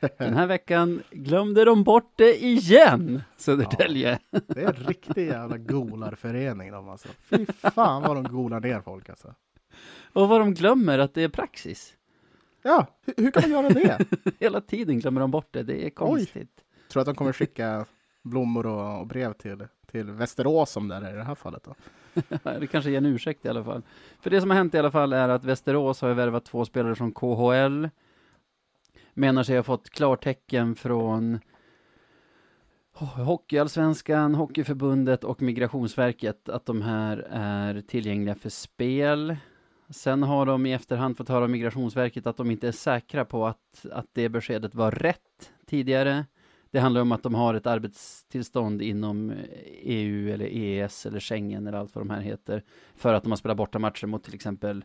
Den här veckan glömde de bort det igen, Södertälje. Det är en riktig jävla golarförening de alltså. Fy fan vad de golar ner folk alltså. Och vad de glömmer att det är praxis. Ja, hur, hur kan man göra det? Hela tiden glömmer de bort det, det är konstigt. Tror att de kommer skicka blommor och, och brev till, till Västerås som det är i det här fallet då. det kanske ger en ursäkt i alla fall. För det som har hänt i alla fall är att Västerås har värvat två spelare från KHL. Menar sig ha fått klartecken från oh, Hockeyallsvenskan, Hockeyförbundet och Migrationsverket att de här är tillgängliga för spel. Sen har de i efterhand fått höra av Migrationsverket att de inte är säkra på att, att det beskedet var rätt tidigare. Det handlar om att de har ett arbetstillstånd inom EU eller EES eller Schengen eller allt vad de här heter. För att de har spelat borta matcher mot till exempel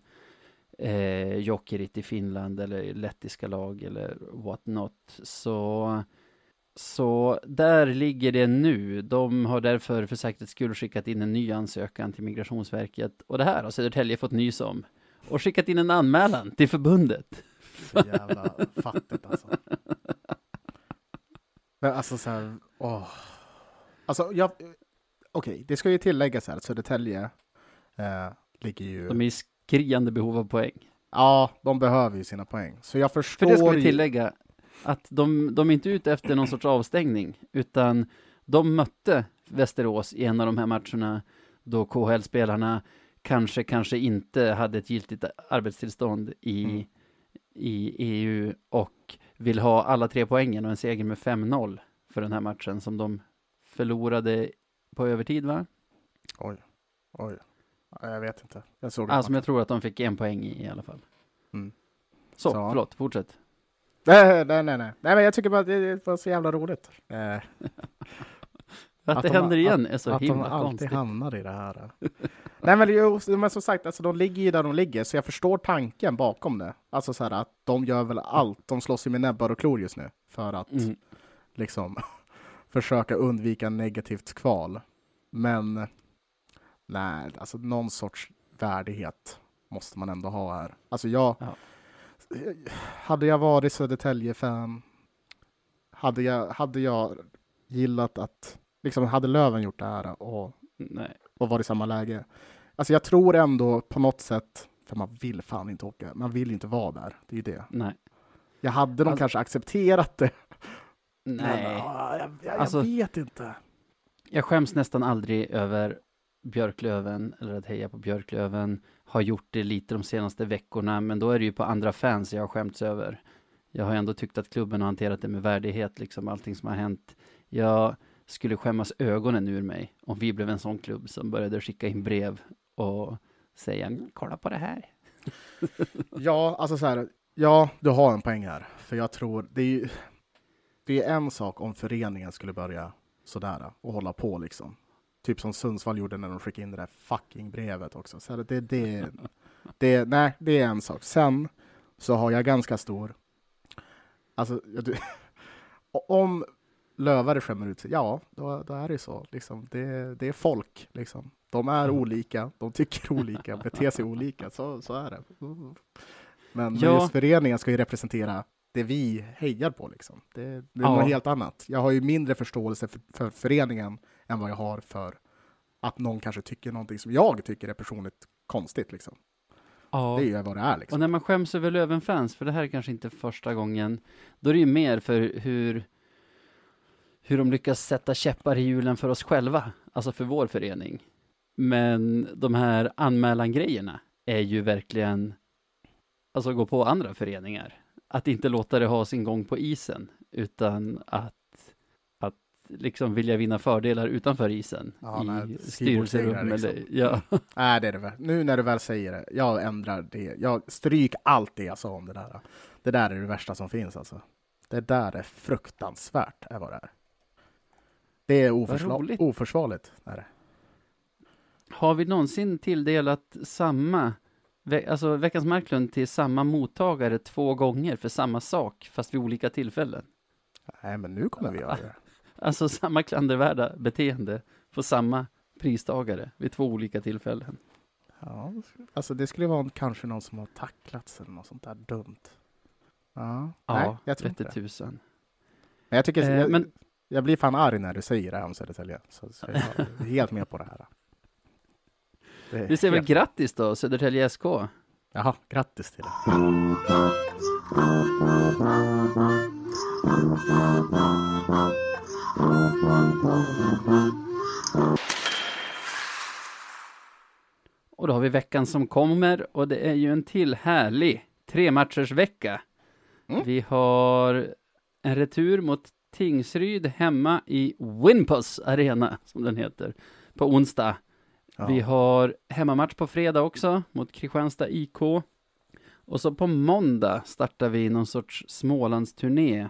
eh, Jokerit i Finland eller lettiska lag eller what not. Så, så där ligger det nu. De har därför för säkerhets skull skickat in en ny ansökan till Migrationsverket. Och det här har Södertälje fått nys om. Och skickat in en anmälan till förbundet. Så jävla fattigt alltså. Men alltså så här, åh. Alltså jag, okej, okay, det ska ju tilläggas här att Södertälje eh, ligger ju... De är skriande behov av poäng. Ja, de behöver ju sina poäng. Så jag förstår För det ska vi tillägga, att de, de är inte ute efter någon sorts avstängning, utan de mötte Västerås i en av de här matcherna då KHL-spelarna kanske, kanske inte hade ett giltigt arbetstillstånd i, mm. i EU och vill ha alla tre poängen och en seger med 5-0 för den här matchen som de förlorade på övertid, va? Oj, oj. Jag vet inte. Jag såg alltså, jag tror att de fick en poäng i, i alla fall. Mm. Så, så, förlåt, fortsätt. Nej, nej, nej, nej. Nej, men jag tycker bara att det var så jävla roligt. Eh. att, att, det de, händer igen är så att, himla konstigt. Att de alltid hamnar i det här. Nej men jo, men som sagt, alltså, de ligger ju där de ligger, så jag förstår tanken bakom det. Alltså så här att de gör väl allt, de slåss ju med näbbar och klor just nu för att mm. liksom försöka undvika negativt kval. Men nej, alltså någon sorts värdighet måste man ändå ha här. Alltså jag, ja. hade jag varit Södertälje-fan, hade jag, hade jag gillat att, liksom hade Löven gjort det här och, nej. och varit i samma läge, Alltså jag tror ändå på något sätt, för man vill fan inte åka, man vill inte vara där, det är ju det. Nej. Jag hade nog alltså, kanske accepterat det. Nej. Men, jag, jag, jag alltså, vet inte. Jag skäms nästan aldrig över Björklöven, eller att heja på Björklöven. Har gjort det lite de senaste veckorna, men då är det ju på andra fans jag har skämts över. Jag har ändå tyckt att klubben har hanterat det med värdighet, liksom allting som har hänt. Jag skulle skämmas ögonen ur mig om vi blev en sån klubb som började skicka in brev och säga kolla på det här. ja, alltså så här, ja, du har en poäng här, för jag tror det är ju, det är en sak om föreningen skulle börja sådär och hålla på liksom. Typ som Sundsvall gjorde när de skickade in det där fucking brevet också. Så det, det, det, nej, det är en sak. Sen så har jag ganska stor, alltså, om lövare skämmer ut sig, ja, då, då är det så. Liksom. Det, det är folk. Liksom. De är olika, de tycker olika, beter sig olika. Så, så är det. Men ja. föreningen ska ju representera det vi hejar på. Liksom. Det, det är ja. något helt annat. Jag har ju mindre förståelse för, för föreningen än vad jag har för att någon kanske tycker någonting som jag tycker är personligt konstigt. Liksom. Ja. Det är ju vad det är. Liksom. Och när man skäms över Lövenfans, för det här är kanske inte första gången, då är det ju mer för hur hur de lyckas sätta käppar i hjulen för oss själva, alltså för vår förening. Men de här anmälan-grejerna är ju verkligen, alltså gå på andra föreningar. Att inte låta det ha sin gång på isen, utan att liksom vilja vinna fördelar utanför isen. Ja, i styrelserum liksom. eller, ja. Nej, det är det väl. Nu när du väl säger det, jag ändrar det. Jag stryk allt det jag sa om det där. Det där är det värsta som finns alltså. Det där är fruktansvärt, är vad det är. Det är oförsvar oförsvarligt. Är. Har vi någonsin tilldelat samma, alltså Veckans Marklund till samma mottagare två gånger för samma sak, fast vid olika tillfällen? Nej, men nu kommer vi göra det. Alltså samma klandervärda beteende på samma pristagare vid två olika tillfällen. Ja, alltså det skulle vara kanske någon som har tacklats eller något sånt där dumt. Ja, ja nej, jag tror inte det. Men jag tycker, eh, jag, men, jag blir fan arg när du säger det här om Södertälje. Så, så jag är helt med på det här. Det Vi säger helt... väl grattis då, Södertälje SK. Jaha, grattis till det. Och då har vi veckan som kommer och det är ju en till härlig trematchersvecka. Mm. Vi har en retur mot Tingsryd hemma i Winpus Arena, som den heter, på onsdag. Ja. Vi har hemmamatch på fredag också mot Kristianstad IK. Och så på måndag startar vi någon sorts Smålandsturné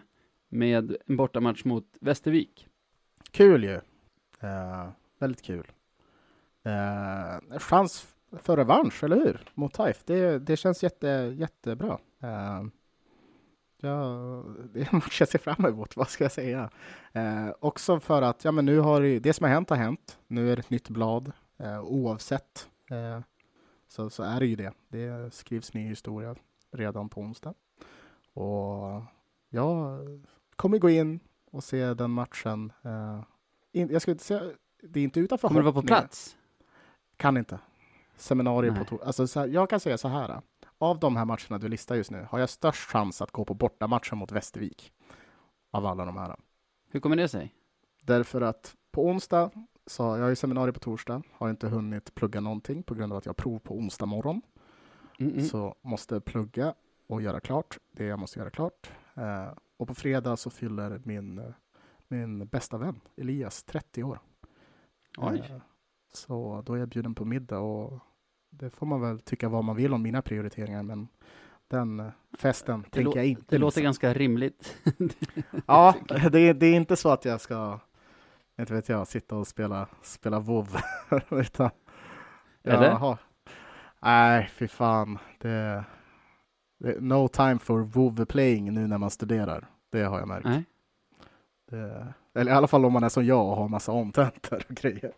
med en bortamatch mot Västervik. Kul ju. Uh, väldigt kul. Uh, chans för revansch, eller hur? Mot Taif. Det, det känns jätte, jättebra. Uh, ja, det är en match jag ser fram emot, vad ska jag säga? Uh, också för att, ja men nu har det, det som har hänt har hänt. Nu är det ett nytt blad, oavsett. Så, så är det ju det. Det skrivs ny historia redan på onsdag. Och jag kommer gå in och se den matchen. Eh, in, jag ska inte säga, det är inte utanför Kommer du vara på plats? Kan inte. Seminarium på torsdag. Alltså, så här, jag kan säga så här. Av de här matcherna du listar just nu har jag störst chans att gå på bortamatchen mot Västervik. Av alla de här. Hur kommer det sig? Därför att på onsdag, så jag har ju seminarium på torsdag, har inte hunnit plugga någonting på grund av att jag har prov på onsdag morgon. Mm, mm. Så måste plugga och göra klart det jag måste göra klart. Eh, och på fredag så fyller min, min bästa vän Elias 30 år. Oj. Eh, Så då är jag bjuden på middag och det får man väl tycka vad man vill om mina prioriteringar men den festen Det, tänker jag inte det låter missa. ganska rimligt. Ja, det är, det är inte så att jag ska, inte vet jag, sitta och spela, spela WoW utan Eller? Jaha. Nej, fy fan. Det, det, no time for WoW playing nu när man studerar. Det har jag märkt. Nej. Det, eller i alla fall om man är som jag och har massa omtentor och grejer.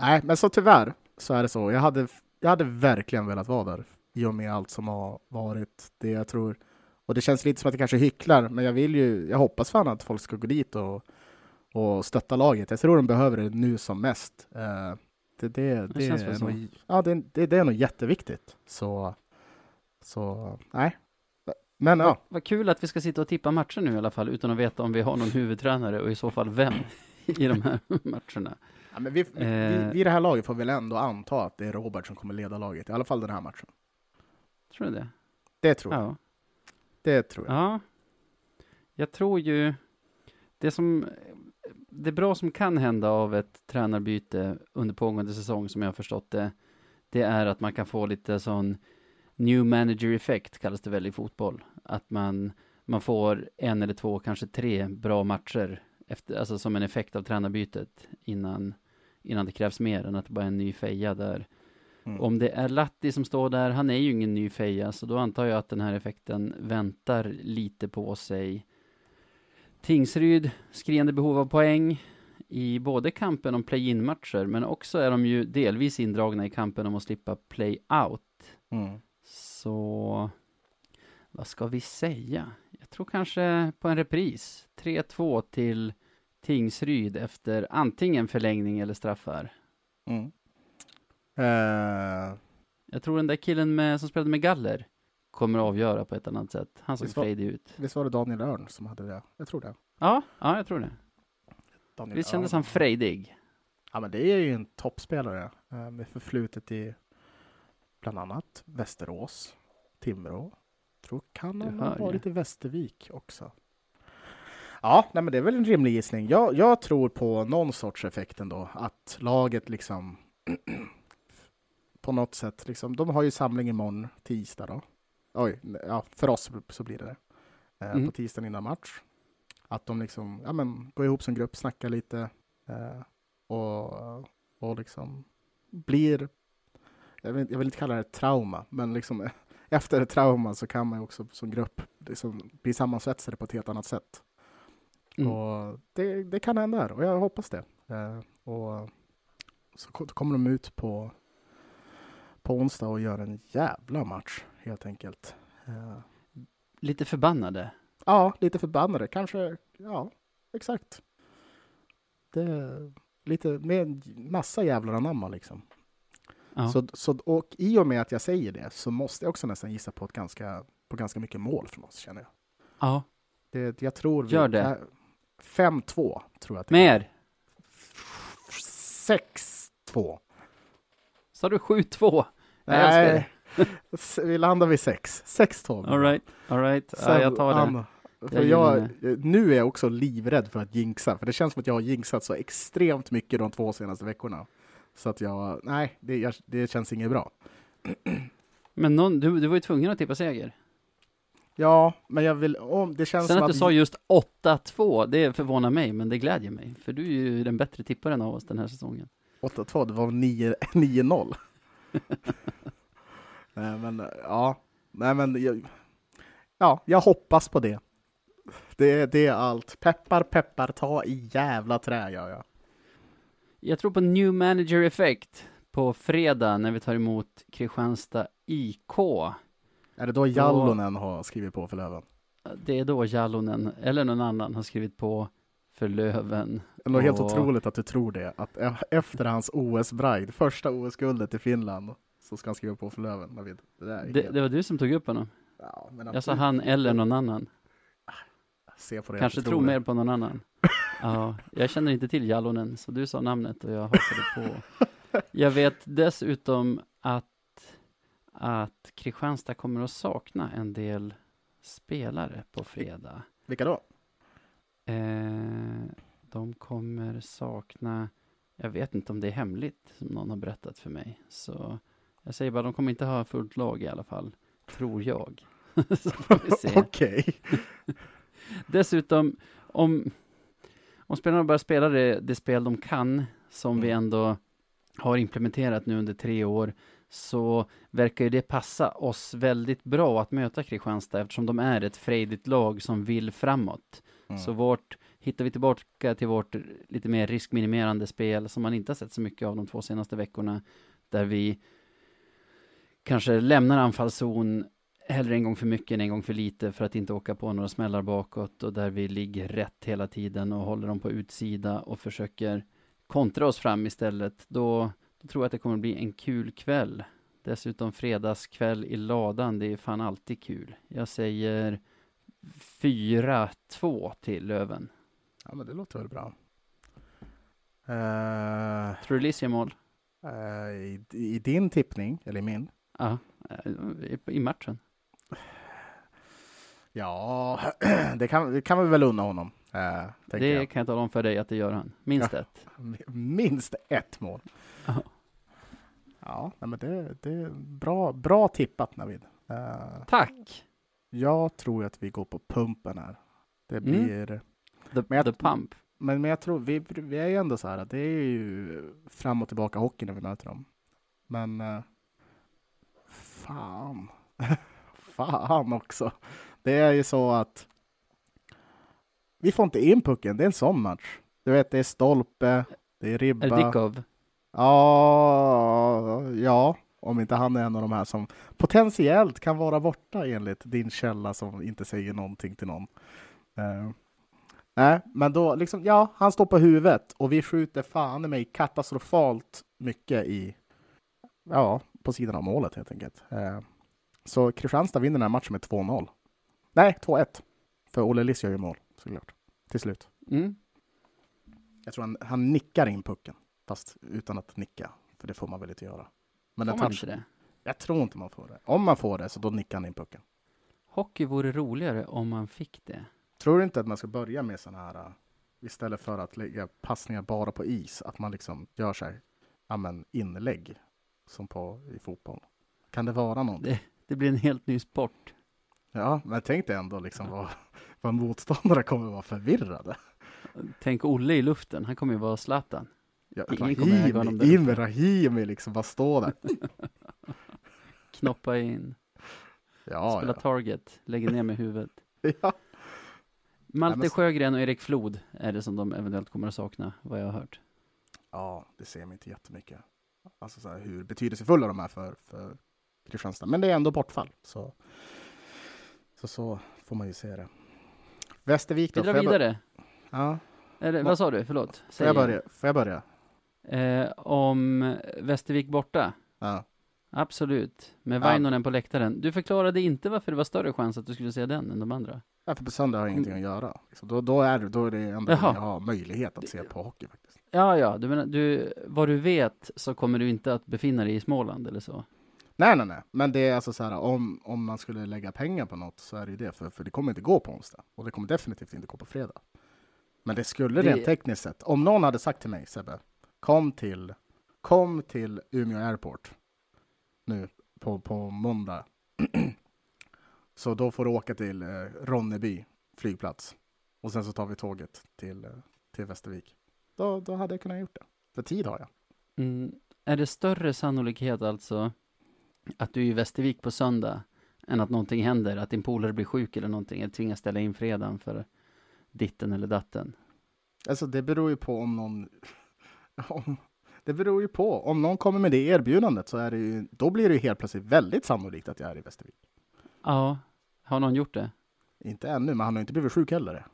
Nej, men så tyvärr så är det så. Jag hade, jag hade verkligen velat vara där i och med allt som har varit. Det jag tror. Och det känns lite som att jag kanske hycklar, men jag vill ju. Jag hoppas fan att folk ska gå dit och, och stötta laget. Jag tror de behöver det nu som mest. Eh, det, det, det, känns är nog, ja, det, det, det är nog jätteviktigt. Så, så nej. Men ja, Vad kul att vi ska sitta och tippa matcher nu i alla fall, utan att veta om vi har någon huvudtränare och i så fall vem i de här matcherna. Ja, men vi, vi, Eh. vi, vi i det här laget får väl ändå anta att det är Robert som kommer leda laget, i alla fall den här matchen. Tror du det? Det tror jag. Ja. Det tror jag. Ja. Jag tror ju det som det bra som kan hända av ett tränarbyte under pågående säsong som jag har förstått det, det är att man kan få lite sån new manager effekt kallas det väl i fotboll. Att man, man får en eller två, kanske tre bra matcher efter, alltså som en effekt av tränarbytet innan, innan det krävs mer än att det bara är en ny feja där Mm. om det är Latti som står där, han är ju ingen ny feja, så då antar jag att den här effekten väntar lite på sig. Tingsryd, skriande behov av poäng i både kampen om play-in-matcher, men också är de ju delvis indragna i kampen om att slippa play-out. Mm. Så vad ska vi säga? Jag tror kanske på en repris. 3-2 till Tingsryd efter antingen förlängning eller straffar. Mm. Eh, Jag tror den där killen med, som spelade med Galler kommer att avgöra på ett annat sätt. Han såg frejdig ut. visst var det Daniel Örn som hade det? Jag tror det. Ja, ja, jag tror det. Daniel Visst kändes Örn. han frejdig? Ja, men det är ju en toppspelare eh, med förflutet i bland annat Västerås, Timrå. Tror kan han ha varit i Västervik också. Ja, nej, men det är väl en rimlig gissning. Jag, jag tror på någon sorts effekt ändå, att laget liksom på något sätt, liksom, de har ju samling imorgon, tisdag då. Oj, ja, för oss så blir det det. Eh, Mm. På tisdagen innan match. Att de liksom, ja men, går ihop som grupp, snackar lite eh, och, och liksom blir, jag vill, jag vill inte kalla det trauma, men liksom efter ett trauma så kan man ju också som grupp liksom bli sammansvetsade på ett helt annat sätt. Mm. Och det, det kan hända här och jag hoppas det. Eh, och så ko- kommer de ut på, på onsdag och gör en jävla match helt enkelt. Eh, Lite förbannade. ja, lite förbannade. Kanske, ja, exakt. Det lite med massa jävlar anamma liksom. Ja. Så, så, och i och med att jag säger det så måste jag också nästan gissa på, ett ganska, på ganska mycket mål från oss känner jag. ja. Det, jag tror vi, Gör det. eh, 5-2 tror jag. att det Mer! 6-2. Sa du 7-2? Jag älskar det. Nej, vi landar vid 6. 6-12. All right, all right. Ja, jag tar det. Anna, för Jag nu är jag också livrädd för att jinxa, för det känns som att jag har jinxat så extremt mycket de två senaste veckorna. Så att jag, nej, det, jag, det känns inget bra. Men någon, du, du var ju tvungen att tippa seger. Ja, men jag vill, om det känns Sen som att att... du sa just 8-2, det förvånar mig, men det glädjer mig. För du är ju den bättre tipparen av oss den här säsongen. 8-2, det var 9 9-0. nej, men ja, nej, men jag, ja, jag hoppas på det. Det, det är allt. Peppar, peppar, ta i jävla trä gör jag. Jag tror på New Manager Effect på fredag när vi tar emot Kristianstad IK. Är det då Jallonen har skrivit på för Löven? Det är då Jalonen, eller någon annan, har skrivit på för Löven. Det är helt otroligt att du tror det. Att e- efter hans OS-bride, första OS-guldet i Finland, så ska han skriva på för Löven. David. Det, Det, det var du som tog upp honom. ja, Jag sa han eller någon annan. Se på det, Kanske det. mer på någon annan. Ja, jag känner inte till Jalonen, så du sa namnet och jag hakade på. Jag vet dessutom att, att Kristianstad kommer att sakna en del spelare på fredag. Vilka då? Eh, de kommer sakna, jag vet inte om det är hemligt, som någon har berättat för mig. Så jag säger bara, de kommer inte ha fullt lag i alla fall, tror jag. Okej. Dessutom, om, om spelarna bara spelar det, det spel de kan, som vi Mm. ändå har implementerat nu under tre år, så verkar ju det passa oss väldigt bra att möta Kristianstad, eftersom de är ett frejdigt lag som vill framåt. Mm. Så vårt, hittar vi tillbaka till vårt lite mer riskminimerande spel, som man inte har sett så mycket av de två senaste veckorna, där vi kanske lämnar anfallszon hellre en gång för mycket än en gång för lite för att inte åka på några smällar bakåt och där vi ligger rätt hela tiden och håller dem på utsida och försöker kontra oss fram istället, då, då tror jag att det kommer bli en kul kväll. Dessutom fredagskväll i ladan, det är fan alltid kul. Jag säger 4-2 till Löven. Ja, men det låter väl bra. Eh, Tror du Liss gör mål? eh, i, I din tippning, eller i min? Ja, eh, i- i matchen. Ja, det kan, det kan vi väl unna honom. Eh, Det jag. kan jag tala om för dig att det gör han. Minst ett. Minst ett mål. Ja. Ja, men det, det är bra, bra tippat Navid. Eh, Tack! jag tror att vi går på pumpen här. Det Mm. blir... The, Men jag- the pump. Men, men jag tror, vi, vi är ju ändå så här att det är ju fram och tillbaka hockey när vi möter dem. Men eh, fan. fan också. Det är ju så att vi får inte in pucken. Det är en sån match. Du vet, det är stolpe, det är ribba. Är det Dickov? Ja, ja, om inte han är en av de här som potentiellt kan vara borta enligt din källa som inte säger någonting till någon. Eh, nej, men då liksom, ja, han står på huvudet och vi skjuter fan i mig katastrofalt mycket i, ja, på sidan av målet helt enkelt. Eh, så Kristianstad vinner den här matchen med 2-0. Nej, 2-1. För Olle Liss gör ju mål, såklart. Till slut. Mm. Jag tror han, han nickar in pucken, fast utan att nicka. För det får man väl inte göra. Men Får man inte det? jag tror inte man får det. Om man får det, så då nickar han in pucken. Hockey vore roligare om man fick det. Tror du inte att man ska börja med sådana här, uh, istället för att lägga passningar bara på is, att man liksom gör sig, ja men inlägg, som på i fotboll? Kan det vara någonting? Det, det blir en helt ny sport. Ja, men tänk dig ändå liksom vad, vad motståndare kommer vara förvirrade. Tänk Olle i luften, han kommer ju vara Zlatan. Ja, Ingen Rahimi, in med Rahimi liksom, bara stå där. Knoppa in, Ja, spela ja. target, lägga ner med huvudet. ja. Malte men- Sjögren och Erik Flod är det som de eventuellt kommer att sakna, vad jag har hört. Ja, det ser mig inte jättemycket. Alltså så här, hur betydelsefulla de är för, för Kristianstad. Men det är ändå bortfall. Så, så, så får man ju se det. Västervik då? Vi drar Får jag vidare. Ja, Eller, Va- vad sa du? Förlåt. får Säg jag igen. börja? Får jag börja? Eh, om Västervik borta? Ja. Absolut. Med Ja. Vainonen på läktaren. Du förklarade inte varför det var större chans att du skulle se den än de andra. Ja, för på söndag har jag ingenting att göra. Liksom, då, då, är, då är det ändå Jaha. jag har möjlighet att se på hockey faktiskt. Ja, ja, du menar, du, vad du vet så kommer du inte att befinna dig i Småland eller så? Nej, nej, nej. Men det är alltså så här, om, om man skulle lägga pengar på något så är det ju det, för, för det kommer inte gå på onsdag. Och det kommer definitivt inte gå på fredag. Men det skulle Det- rent tekniskt sett, om någon hade sagt till mig, Sebbe, kom till, kom till Umeå Airport nu på, på måndag. så då får du åka till eh, Ronneby flygplats. Och sen så tar vi tåget till, eh, till Västervik. Då, då hade jag kunnat gjort det. För tid har jag. Mm. Är det större sannolikhet alltså att du är i Västervik på söndag än att någonting händer, att din polare blir sjuk eller någonting, eller tvingas ställa in fredagen för ditten eller datten? Alltså det beror ju på om någon... Om, det beror ju på. Om någon kommer med det erbjudandet så är det ju, då blir det ju helt plötsligt väldigt sannolikt att jag är i Västervik. Ja, har någon gjort det? Inte ännu, men han har inte blivit sjuk heller.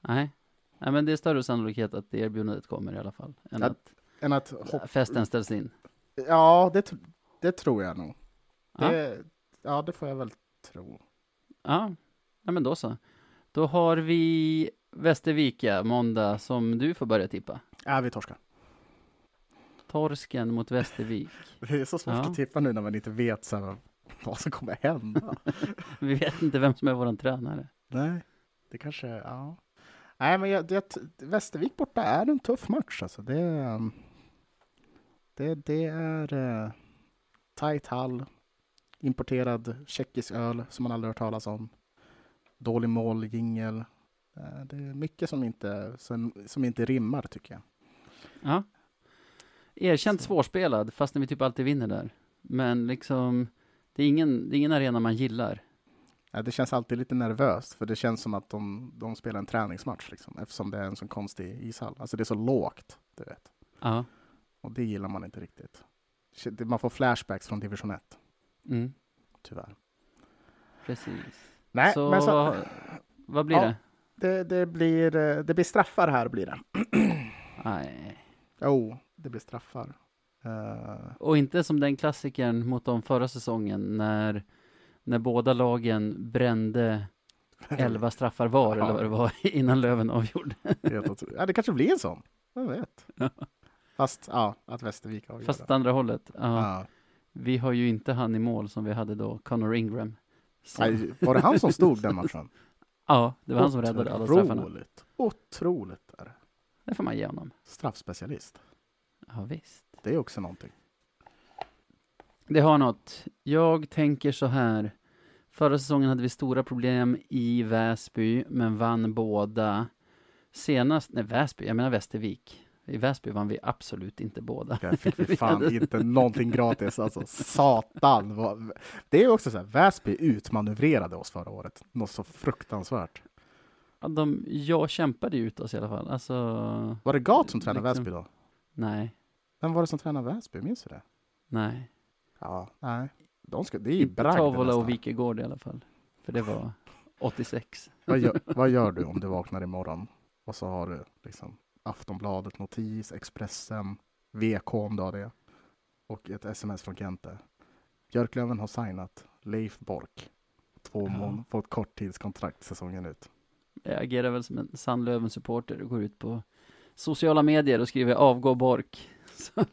Nej. Nej, men det är större sannolikhet att det erbjudandet kommer i alla fall, än Ja, att Än att hoppa... festen ställs in. Ja, det, det tror jag nog. Ja. Det, ja, det får jag väl tro. Ja, ja men då så. Då har vi Västervika måndag som du får börja tippa. Ja, vi torskar. Torsken mot Västervik. Det är så svårt Ja. att tippa nu när man inte vet så vad som kommer hända. Vi vet inte vem som är våran tränare. Nej, det kanske, ja. Nej, men jag, det, Västervik borta är en tuff match alltså. Det, det, det är uh, tight hall, importerad tjeckisk öl som man aldrig hört talas om, dålig måljingel. Eh, det är mycket som inte, som, som inte rimmar tycker jag. Ja. Erkänt Så. svårspelad, fastän vi typ alltid vinner där. Men liksom, det är ingen, det är ingen arena man gillar. Ja, det känns alltid lite nervöst, för det känns som att de, de spelar en träningsmatch, liksom, eftersom det är en sån konstig ishall. Alltså det är så lågt, du vet. Ja. Och det gillar man inte riktigt. Man får flashbacks från division 1, Mm, tyvärr. precis. Nej, Så, men så, vad, vad blir Ja. det? det, det, blir, eh, det blir straffar här, blir det. Nej. Jo, oh, det blir straffar. Eh, Och inte som den klassikern mot dem förra säsongen när, när båda lagen brände elva straffar var, Ja. eller vad det var, innan Löven avgjorde. ja, det kanske blir en sån. Vem vet? Fast, ja, att Västervik avgör Fast det. andra hållet. Ja. Vi har ju inte han i mål som vi hade då, Connor Ingram. Nej, Var det han som stod den matchen? ja, det var han som räddade alla straffarna. Otroligt. Otroligt är det. Det får man ge honom. Straffspecialist. Ja, visst. Det är också någonting. Det har något. Jag tänker så här. Förra säsongen hade vi stora problem i Väsby, men vann båda. Senast, nej Väsby, jag menar Västervik. I Väsby vann vi absolut inte båda. Jag fick Vi fan inte någonting gratis. Alltså, satan. vad- Det är också så här, Väsby utmanövrerade oss förra året. Något så fruktansvärt. Ja, de, jag kämpade ju ut oss i alla fall. Alltså, Var det Gat som tränade Liksom- Väsby då? nej, Vem var det som tränade Väsby? Minns du det? nej. Ja, nej. De ska, det är ju Inte bragd Tavola och Wikegård i alla fall. För det var 86. Vad gör, vad gör du om du vaknar imorgon och så har du liksom Aftonbladet, Notis, Expressen, VK om du har det och ett sms från Gente. Björklöven har signat Leif Bork. Två Ja. mån på ett korttidskontrakt säsongen ut. Jag agerar väl som en sann Löven-supporter och går ut på sociala medier och skriver avgå Bork. Så,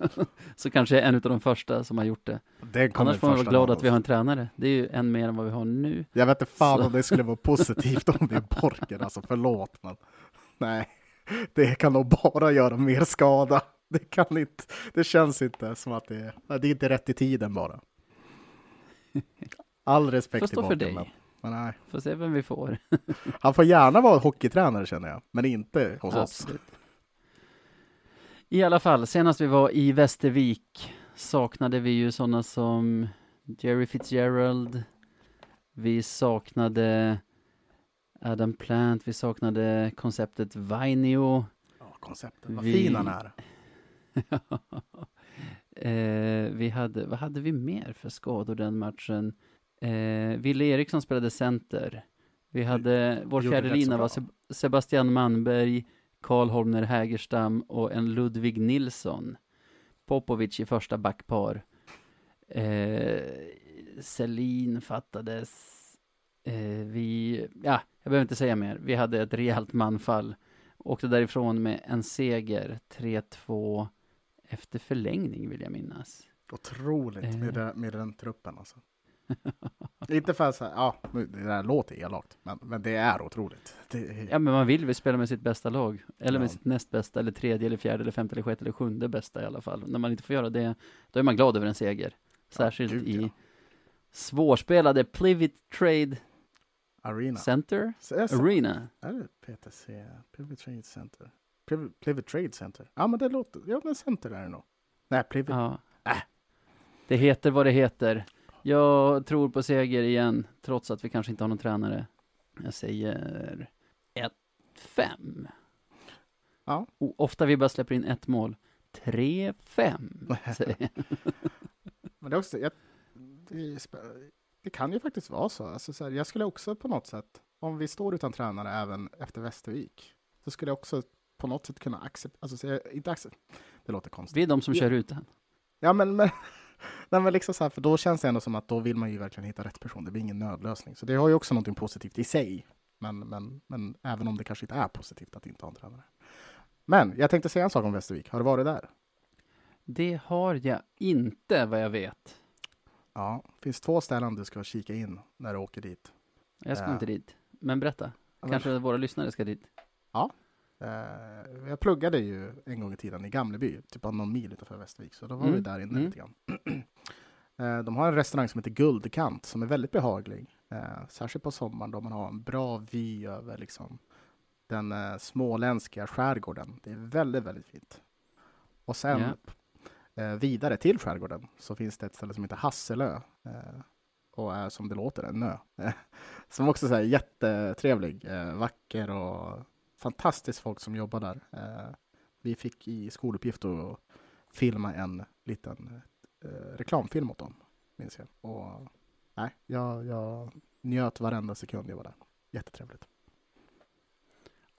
så kanske jag är en av de första som har gjort det. Det Annars får man vara glad att vi har en tränare. Det är ju en mer än vad vi har nu. Jag vet inte fan Så. om det skulle vara positivt om vi är Borken, alltså förlåt men nej, det kan nog bara göra mer skada. Det kan inte, det känns inte som att det är, det är inte rätt i tiden bara. All respekt Får till stå för Borken, men, dig. men nej. Får se vem vi får. Han får gärna vara hockeytränare känner jag, men inte hos oss. Absolut. I alla fall, senast vi var i Västervik saknade vi ju sådana som Jerry Fitzgerald. Vi saknade Adam Plant, vi saknade konceptet Vainio. Ja, konceptet, vad Vi- fin han är. eh, vi hade, vad hade vi mer för skador den matchen? Eh, Wille Eriksson spelade center. Vi hade, vår fjärde lina var Seb- Sebastian Manberg, Karl Holmner Hägerstam och en Ludvig Nilsson. Popovic i första backpar. Eh, Selin fattades. Eh, vi, ja, jag behöver inte säga mer. Vi hade ett rejält manfall. Åkte därifrån med en seger, 3-2, efter förlängning vill jag minnas. Otroligt Eh. med, det, med den truppen alltså. Inte för att säga, ja, det där låter elakt, men, men det är otroligt. Det är, Ja, men man vill väl spela med sitt bästa lag. Eller med Ja. sitt näst bästa, eller tredje, eller fjärde, eller femte, eller sjätte, eller sjunde bästa i alla fall. När man inte får göra det, då är man glad över en seger. Särskilt gud, i ja. svårspelade Plivit Trade Arena. Center Arena. är det PTC? Pivot Trade Center? Pivot, Trade Center? Ja, men det låter, ja men Center är det nog. Nej, Pivot. Ja. Äh. Det heter vad det heter. Jag tror på seger igen, trots att vi kanske inte har någon tränare. Jag säger 1-5. Ja. O- Ofta vi bara släpper in ett mål. 3-5. säger jag. Men det är också, jag, det, är det kan ju faktiskt vara så. Alltså, så här, jag skulle också på något sätt, om vi står utan tränare även efter Västervik, så skulle jag också på något sätt kunna acceptera, alltså så jag- inte acceptera, det låter konstigt. Vi är de som Ja. kör ut den. Ja, men, men, nej, men liksom så här, för då känns det ändå som att då vill man ju verkligen hitta rätt person. Det blir ingen nödlösning. Så det har ju också någonting positivt i sig. Men, men, men även om det kanske inte är positivt att inte ha en tränare. Men jag tänkte säga en sak om Västervik. Har du varit där? Det har jag inte vad jag vet. Ja, det finns två ställen du ska kika in när du åker dit. Jag ska Ja. inte dit. Men berätta. Kanske våra lyssnare ska dit. Eh, jag pluggade ju en gång i tiden i Gamleby, typ någon mil utanför Västervik, så då var Mm, vi där inne mm. lite grann. Eh, de har en restaurang som heter Guldkant som är väldigt behaglig, eh, särskilt på sommaren då man har en bra vy över liksom, den eh, småländska skärgården. Det är väldigt, väldigt fint. Och sen eh, Eh, vidare till skärgården så finns det ett ställe som heter Hasselö eh, och är som det låter en ö. som också är jättetrevlig, eh, vacker och fantastiskt folk som jobbar där. Eh, vi fick i skoluppgift att filma en liten eh, reklamfilm åt dem, minns jag. Och, nej, jag, jag njöt varenda sekund jag var där. Jättetrevligt.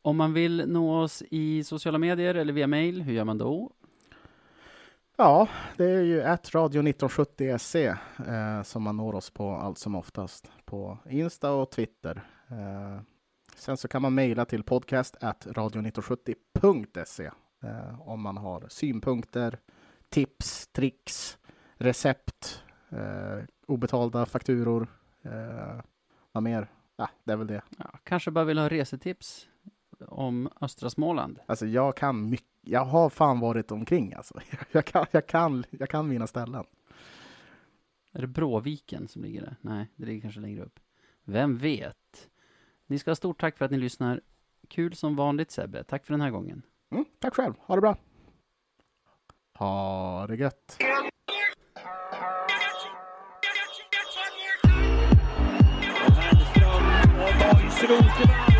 Om man vill nå oss i sociala medier eller via mail, hur gör man då? Ja, det är ju att radio 1970 se eh, som man når oss på allt som oftast på Insta och Twitter. Eh, sen så kan man mejla till podcast at radio1970.se eh, om man har synpunkter, tips, tricks, recept, eh, obetalda fakturor. Eh, vad mer? Ja, det är väl det. Ja, kanske bara vill ha resetips om östra Småland. Alltså jag kan mycket. Jag har fan varit omkring alltså. Jag kan, jag kan, jag kan mina ställen. Är det Bråviken som ligger där? Nej, det ligger kanske längre upp. Vem vet? Ni ska ha stort tack för att ni lyssnar. Kul som vanligt Sebbe. Tack för den här gången. Mm, tack själv. Ha det bra. Ha det gött. Rosenvall.